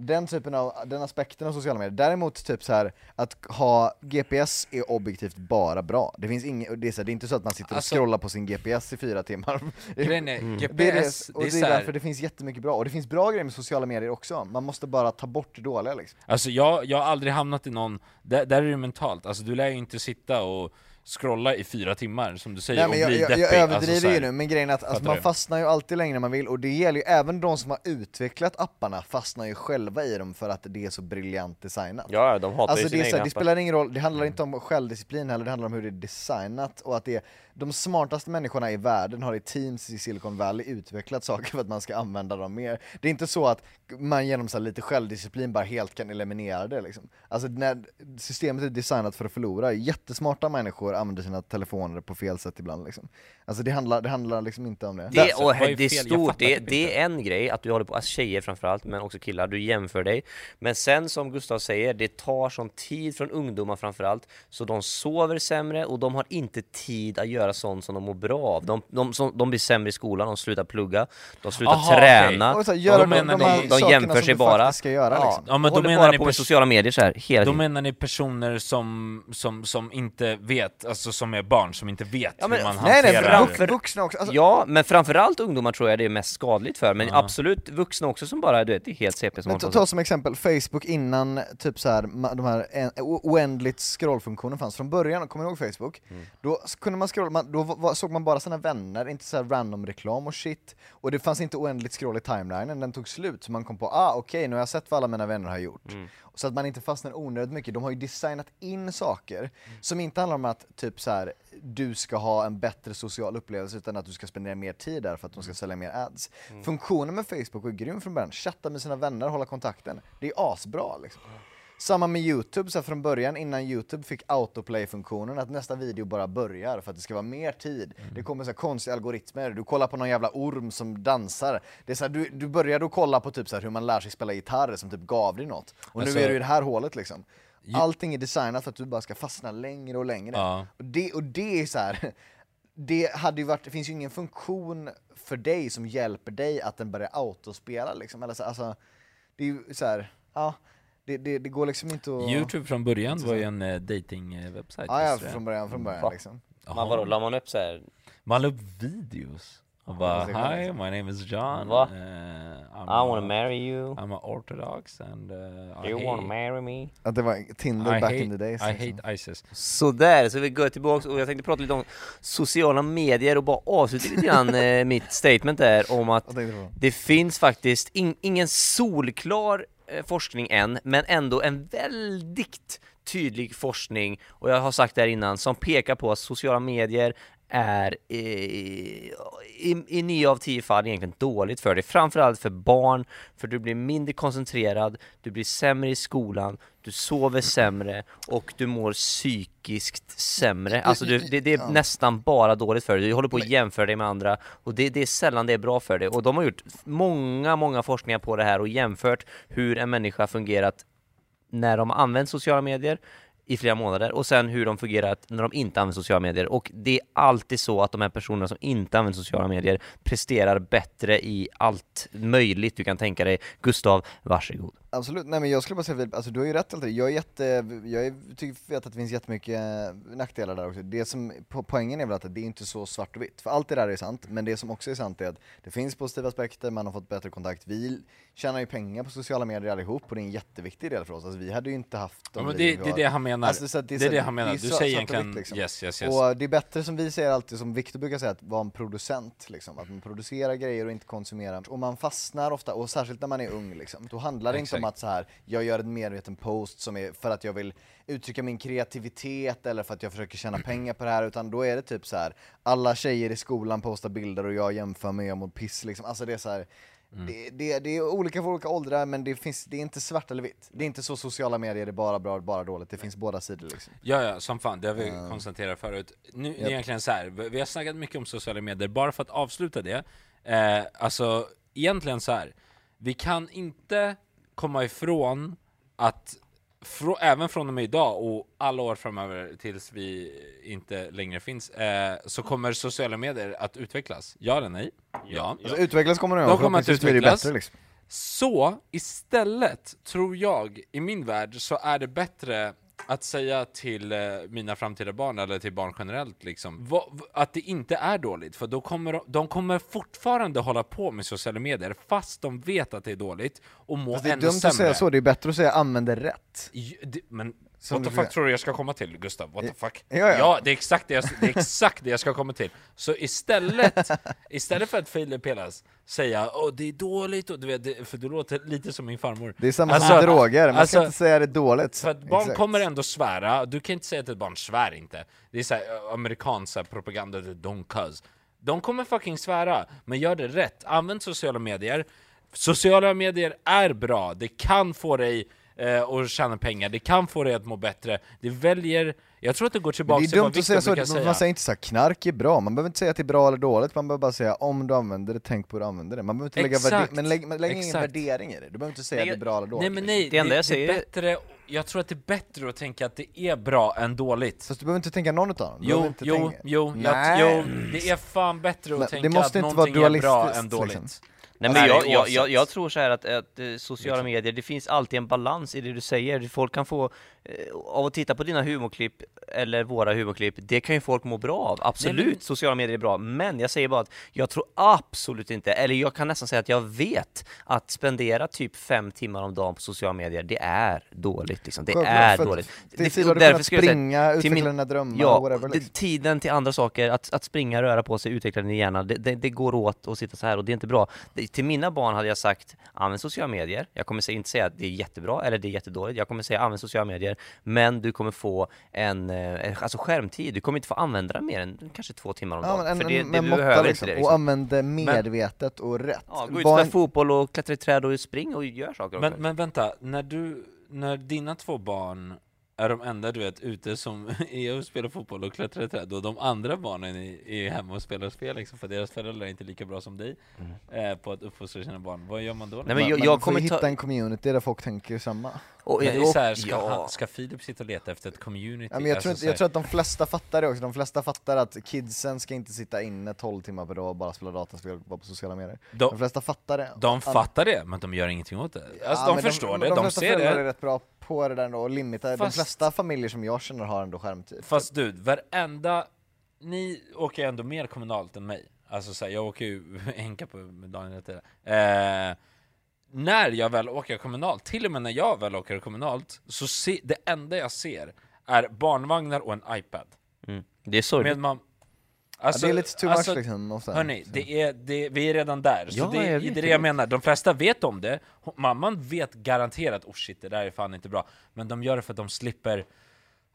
Den typen av, den aspekten av sociala medier. Däremot typ så här att ha GPS är objektivt bara bra. Det finns inget, det är, så här, det är inte så att man sitter och Alltså- scrollar på sin GPS i fyra timmar. Grejen är, Det är GPS, det, och det är det är så här- därför det finns jättemycket bra, och det finns bra grejer med sociala medier också, man måste bara ta bort det dåliga liksom. Alltså jag, jag har aldrig hamnat i någon, där, där är det mentalt, alltså du lär ju inte sitta och scrolla i fyra timmar som du säger Nej, men och jag, bli jag, deppig. jag överdriver alltså, så ju nu, men grejen är att alltså, man du? fastnar ju alltid längre än man vill, och det gäller ju även de som har utvecklat apparna fastnar ju själva i dem för att det är så briljant designat. Ja, de hatar Alltså ju det, sina så, egna här, det spelar ingen roll, det handlar inte om självdisciplin heller, det handlar om hur det är designat och att det är de smartaste människorna i världen har i teams i Silicon Valley utvecklat saker för att man ska använda dem mer. Det är inte så att man genom så här lite självdisciplin bara helt kan eliminera det liksom. Alltså när systemet är designat för att förlora, jättesmarta människor använder sina telefoner på fel sätt ibland liksom. Alltså det handlar, det handlar liksom inte om det. Det, och det är stort, det, det är en grej att du håller på, alltså tjejer framförallt, men också killar, du jämför dig. Men sen som Gustav säger, det tar sån tid från ungdomar framförallt, så de sover sämre och de har inte tid att göra sånt som de mår bra av. De, de, som, de blir sämre i skolan, de slutar plugga, de slutar Aha, träna, Och så Ja, göra då de, de, de, de sakerna jämför sig bara. ska göra ja, liksom. Ja, men då håller menar bara ni på med sociala medier så här hela Då tiden. menar ni personer som, som, som inte vet, alltså som är barn, som inte vet Ja, men- hur man Nej nej, hanterar... vux- vuxna också. Alltså, Ja, men framförallt ungdomar tror jag det är mest skadligt för, men absolut vuxna också som bara, du vet, det är helt CP som Men ta, som exempel Facebook innan typ så här, de här en, oändligt scrollfunktionen fanns. Från början, kommer ni ihåg Facebook? Mm. Då kunde man scrolla, man, då var, såg man bara sina vänner, inte så här random reklam och shit. Och det fanns inte oändligt scroll i timelinen, den tog slut. Så man kom på, ah okej, nu har jag sett vad alla mina vänner har gjort. Mm. Så att man inte fastnar onödigt mycket. De har ju designat in saker Mm. som inte handlar om att typ så här, du ska ha en bättre social upplevelse utan att du ska spendera mer tid där för att de Mm. ska sälja mer ads. Funktionen med Facebook är grym från början. Chatta med sina vänner, hålla kontakten. Det är asbra liksom. Samma med Youtube, så från början innan Youtube fick autoplay-funktionen, att nästa video bara börjar för att det ska vara mer tid. Det kommer så konstiga algoritmer, du kollar på någon jävla orm som dansar. Det är så här, du, du började att kolla på typ så här hur man lär sig spela gitarr som typ gav dig något. Och Alltså- nu är du i det här hålet liksom. Allting är designat för att du bara ska fastna längre och längre. Ja. Och, det, och det är så här. Det hade ju varit, det finns ju ingen funktion för dig som hjälper dig att den börjar autospela liksom. Eller så, alltså, det är ju så här, ja, det, det, det går liksom inte att... Youtube från början var ju en uh, dating-webbsajt. Ja, ja, från början, från början liksom. Man vadå, la man upp så här Man la upp videos. Och bara, hi, jag my name is John. Va? Uh, I'm, I wanna a- marry you, I'm a orthodox and uh, I you hate, wanna marry me Att det var Tinder I back hate, in the days. I liksom. hate ISIS. Sådär, så vi går tillbaka och jag tänkte prata lite om sociala medier och bara avsluta lite grann mitt statement där om att det finns faktiskt in, ingen solklar Eh, forskning än, men ändå en väldigt tydlig forskning, och jag har sagt det här innan, som pekar på att sociala medier är eh, i, i nio av tio fall egentligen dåligt för dig, framförallt för barn, för du blir mindre koncentrerad, du blir sämre i skolan, du sover sämre och du mår psykiskt sämre. Alltså du, det, det är nästan bara dåligt för dig, du håller på att jämföra dig med andra och det, det är sällan det är bra för dig. Och de har gjort många, många forskningar på det här och jämfört hur en människa fungerat när de använt sociala medier i flera månader och sen hur de fungerar när de inte använder sociala medier och det är alltid så att de här personerna som inte använder sociala medier presterar bättre i allt möjligt du kan tänka dig. Gustav, varsågod. Absolut, nej men jag skulle bara säga Filip, alltså du har ju rätt alltid. Jag är jätte, jag är, tycker, vet att det finns jättemycket eh, nackdelar där också. Det som, po- poängen är väl att det är inte så svart och vitt. För allt det där är sant, men det som också är sant är att det finns positiva aspekter, man har fått bättre kontakt. Vi tjänar ju pengar på sociala medier allihop och det är en jätteviktig del för oss. Alltså vi hade ju inte haft Ja, men det, det är det han menar. Alltså, det är så- det han menar. Du säger egentligen liksom. yes, yes, yes. Och det är bättre som vi säger alltid, som Viktor brukar säga, att vara en producent liksom. Att man producerar grejer och inte konsumerar. Och man fastnar ofta, och särskilt när man är ung liksom. Då handlar det inte om Exakt. att så här, jag gör en medveten post som är för att jag vill uttrycka min kreativitet eller för att jag försöker tjäna pengar på det här, utan då är det typ så här. alla tjejer i skolan postar bilder och jag jämför mig mot piss liksom. Alltså det är så här. Mm. Det, det, det är olika för olika åldrar men det, finns, det är inte svart eller vitt. Det är inte så sociala medier är bara bra, bara dåligt. Det finns båda sidor liksom. Ja, ja, som fan, det har vi konstaterat förut. Nu Japp. egentligen så här, vi vi har snackat mycket om sociala medier, bara för att avsluta det. Eh, alltså, egentligen så här, vi kan inte komma ifrån att frå, även från och med idag och alla år framöver tills vi inte längre finns, eh, så kommer sociala medier att utvecklas. Ja eller nej? Ja. Alltså, utvecklas kommer de De kommer att utvecklas. bättre liksom. Så istället tror jag, i min värld, så är det bättre att säga till eh, mina framtida barn, eller till barn generellt, liksom, att det inte är dåligt, för då kommer de, de kommer fortfarande hålla på med sociala medier, fast de vet att det är dåligt, och må Fast det är ännu dumt sämre. att säga så, det är bättre att säga använd det rätt. Men what the fuck tror du jag ska komma till, Gustav? What the fuck? Ja, ja. det, är exakt det, jag, det är exakt det jag ska komma till. Så istället, istället för att Filip Pelas säga åh det är dåligt, och du vet, för du låter lite som min farmor. Det är samma Alltså- som droger, man alltså- ska inte säga det dåligt. För att barn Exakt. kommer ändå svära, du kan inte säga till ett barn svär inte. Det är så här, eh, amerikansk så här, propaganda, don't cuz. De kommer fucking svära, men gör det rätt. Använd sociala medier. Sociala medier är bra, det kan få dig eh, att tjäna pengar, det kan få dig att må bättre. Det väljer, jag tror att det går tillbaka det är till vad dumt att säga Victor så, brukar man säger inte så här, knark är bra, man behöver inte säga att det är bra eller dåligt, man behöver bara säga om du använder det, tänk på hur du använder det. Man behöver inte lägga, Exakt. värde- men lägg, men lägg ingen värdering i det, du behöver inte säga Nej, att det är bra eller dåligt. Nej men nej, Det enda jag säger är är- bättre, jag tror att det är bättre att tänka att det är bra än dåligt. Fast du behöver inte tänka någon utav dem. Jo, inte jo, tänka. jo, jag, Nej. jo, det är fan bättre att Men det tänka att någonting är bra än dåligt. liksom. Nej men jag, det jag, jag, jag tror så här att, att eh, sociala medier, det finns alltid en balans i det du säger. Folk kan få, eh, av att titta på dina humorklipp, eller våra humorklipp, det kan ju folk må bra av. Absolut, Nej, men- sociala medier är bra. Men jag säger bara att jag tror absolut inte, eller jag kan nästan säga att jag vet, att spendera typ fem timmar om dagen på sociala medier, det är dåligt liksom. Det Självklart, är dåligt. Det- du därför kunnat säga, springa, till utveckla min- dina drömmar Ja, och whatever, det, liksom. tiden till andra saker, att, att springa, röra på sig, utveckla din hjärna, det, det, det går åt att sitta så här och det är inte bra. Det, till mina barn hade jag sagt, använd sociala medier. Jag kommer säga, inte säga att det är jättebra eller det är jättedåligt. Jag kommer säga, använd sociala medier, men du kommer få en, eh, alltså skärmtid. Du kommer inte få använda den mer än kanske två timmar om Ja, dagen. men en, för det, en, det, en du måtta behöver liksom, inte det och liksom. använd det medvetet och rätt. Ja, gå ut och en- fotboll och klättra i träd och spring och gör saker Men, men vänta, när du, när dina två barn är de enda du vet ute som är och spelar fotboll och klättrar i träd och de andra barnen är, är hemma och spelar spel liksom, för deras föräldrar är inte lika bra som dig eh, på att uppfostra sina barn, vad gör man då? Mm. Nej, men man, jag- man jag får kommer hitta ta- en community där folk tänker samma. Och, Men det är så här, ska, ja. han, ska Filip sitta och leta efter ett community? Ja, men jag, Alltså tror inte, jag tror att de flesta fattar det också, de flesta fattar att kidsen ska inte sitta inne 12 timmar per dag och bara spela dataspel och vara på sociala medier. De- De, flesta fattar det. De fattar det, men de gör ingenting åt det. Alltså Ja, de förstår men det, de, flesta ser det. är rätt bra på det där ändå, och limita. De Fast- flesta familjer som jag känner har ändå skärmtid. Fast du, varenda... Ni åker ändå mer kommunalt än mig. Alltså så här, jag åker ju enka på Daniel hela tiden. Eh, när jag väl åker kommunalt, till och med när jag väl åker kommunalt, så se, det enda jag ser är barnvagnar och en iPad. Mm. Det är sorgligt. Man, ja, det är lite too much liksom. Ofta. Hörni, det är, det, vi är redan där, så Ja, det, jag det är det jag menar. De flesta vet om det, mamman vet garanterat oh shit, det där är fan inte bra. Men de gör det för att de slipper,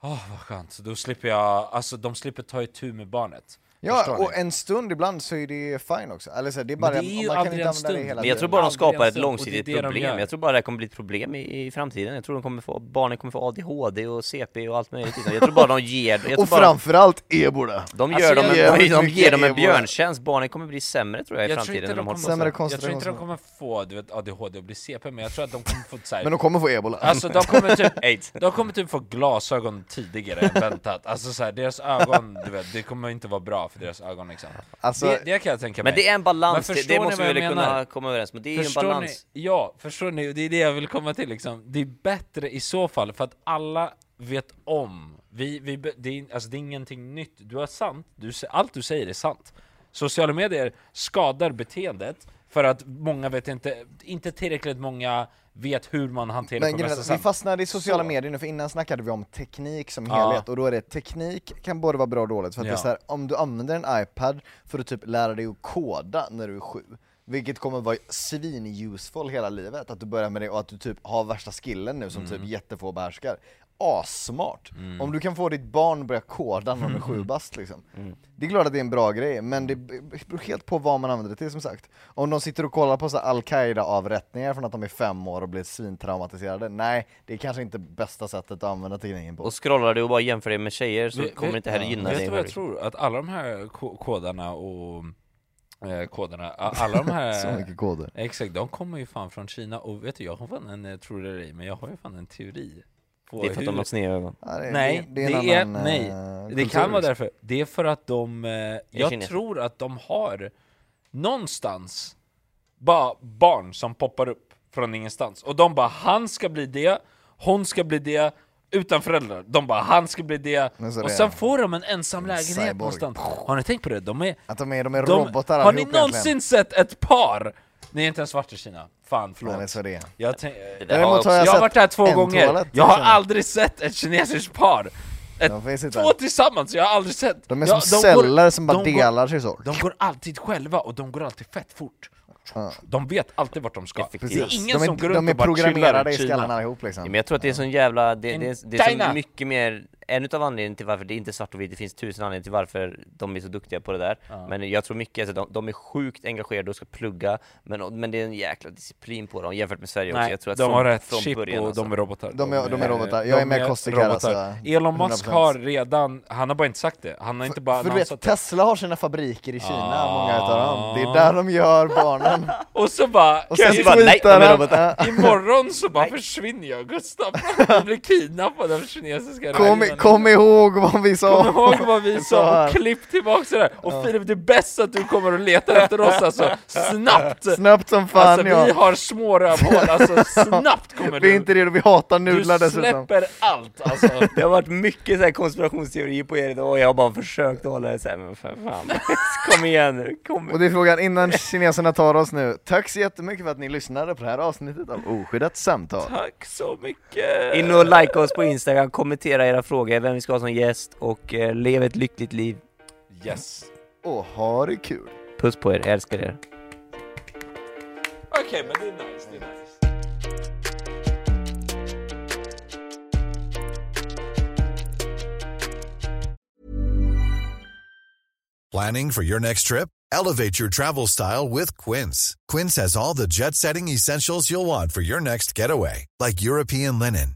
åh vad skönt, då slipper jag, alltså de slipper ta itu med barnet. Ja, och en stund ibland så är det fine också. Eller så, det är bara, det är ju man kan inte en använda det stund. hela Men jag tror bara de skapar ett långsiktigt det det de problem. Jag tror bara det kommer bli ett problem i, i framtiden. Jag tror de kommer få, barnen kommer få ADHD och CP och allt möjligt. Jag tror bara de ger... Jag tror Och bara, framförallt ebola! de Alltså, gör dem, jag- en- jag- de, de ger dem en björntjänst. Barnen kommer bli sämre tror jag i Jag tror framtiden. när de kommer. Sämre jag tror inte de kommer få du vet, ADHD och bli CP, men jag tror att de kommer få så här, Men de kommer få ebola. Alltså de kommer typ. De kommer typ få glasögon tidigare än väntat, alltså så här, deras ögon, du vet, det kommer inte vara bra för deras ögon liksom Alltså, det, det kan jag tänka mig Men det är en balans, Men det, förstår det måste vad vi jag väl menar? kunna komma överens om. Det är ju en Förstår balans. ni? Ja, förstår ni? Det är det jag vill komma till liksom. Det är bättre i så fall, för att alla vet om. Vi, vi, det, är, alltså, det är ingenting nytt. Du har sant, du, allt du säger är sant. Sociala medier skadar beteendet, för att många vet inte, inte tillräckligt många vet hur man hanterar Men på bästa att vi sätt. fastnade i sociala Så. medier nu, för innan snackade vi om teknik som Ja. helhet, och då är det teknik kan både vara bra och dåligt, för att det är Ja. så här, om du använder en iPad för att typ lära dig att koda när du är sju, vilket kommer vara svin-useful hela livet, att du börjar med det och att du typ har värsta skillen nu som Mm. typ jättefå behärskar. Assmart! Om du kan få ditt barn att börja koda när de är sju bast liksom. Mm. Det är klart att det är en bra grej, men det beror helt på vad man använder det till som sagt. Om de sitter och kollar på så här Al-Qaida avrättningar från att de är fem år och blir svintraumatiserade, nej, det är kanske inte bästa sättet att använda tekniken på. Och scrollar du och bara jämför det med tjejer så Vet- kommer det inte heller ja, gynna Vet dig. du vad jag tror? Att alla de här ko- kodarna och koderna, a- alla de här Så mycket koder. Exakt, de kommer ju fan från Kina och vet du, jag har fan en, eh, tror det eller ej, men jag har ju fan en teori på Det är för att de hur- har sneda ögon. Ja, det, Nej, det, det, en är, annan, nej. eh, det kultur, kan vara därför. Det är för att de, eh, jag kineser. tror att de har någonstans bara barn som poppar upp från ingenstans. Och de bara, han ska bli det, hon ska bli det, utan föräldrar. De bara, han ska bli det. Och det sen får de en ensam lägenhet cyborg. någonstans. Har ni tänkt på det? De är, Att de är, de är de, robotar Har ni någonsin egentligen. sett ett par? Ni är inte ens svart i Kina. Fan, förlåt. Nej, så det. Jag, tänk, Det har jag jag har sett varit där två en gånger, toalett, jag har liksom. aldrig sett ett kinesiskt par! Ett, De finns inte. två tillsammans, jag har aldrig sett! De är ja, som går- celler som bara de går- delar sig så. De går alltid själva och de går alltid fett fort. De vet alltid vart de ska. Det Precis. är ingen de är, som går de runt är och bara chillar programmerade i i skallarna allihop liksom. Men jag tror att det är sån jävla, det, det, är- det är så mycket mer, en utav anledningarna till varför det inte är svart och vitt, det finns tusen anledningar till varför de är så duktiga på det där. Men jag tror mycket att de, de är sjukt engagerade och ska plugga, men, men det är en jäkla disciplin på dem jämfört med Sverige också. Nej, Jag tror att de från, har rätt från chip början, och alltså. de är robotar. De är- de är robotar. Jag är med Kostik här, robotar. alltså. Elon Musk 100%. har redan, han har bara inte sagt det. Han har inte bara För du annonsat vet, det. Tesla har sina fabriker i Kina, Ah. många utav dem. Det är där de gör barnen. Och så bara, Och sen jag bara, nej, tweetar de är han- robotar. Ja. imorgon så bara försvinner jag Gustav. Jag blir kidnappad av kinesiska Kom. Kom ihåg vad vi sa! Kom ihåg vad vi Så sa och klipp tillbaka sådär! Och Filip, det är bäst att du kommer och letar efter oss alltså, snabbt! Snabbt som fan Alltså ja! vi har små rövhål, alltså snabbt kommer Vi är du! inte redo, vi hatar Du nudlar dessutom. släpper allt alltså! Det har varit mycket så här konspirationsteorier på er idag och jag har bara försökt hålla det såhär, men för fan, kom igen nu, kom Och det är frågan, innan kineserna tar oss nu, tack så jättemycket för att ni lyssnade på det här avsnittet av Oskyddat samtal. Tack så mycket! In och like oss på Instagram, kommentera era frågor, vem vi ska ha som gäst och eh, lev ett lyckligt liv. Yes! Och ha det kul! Puss på er, jag älskar er. Okej, men det är nice, det är nice. Planning for your next trip? Elevate your travel style with Quince. Quince has all the jet setting essentials you'll want for your next getaway, like European linen,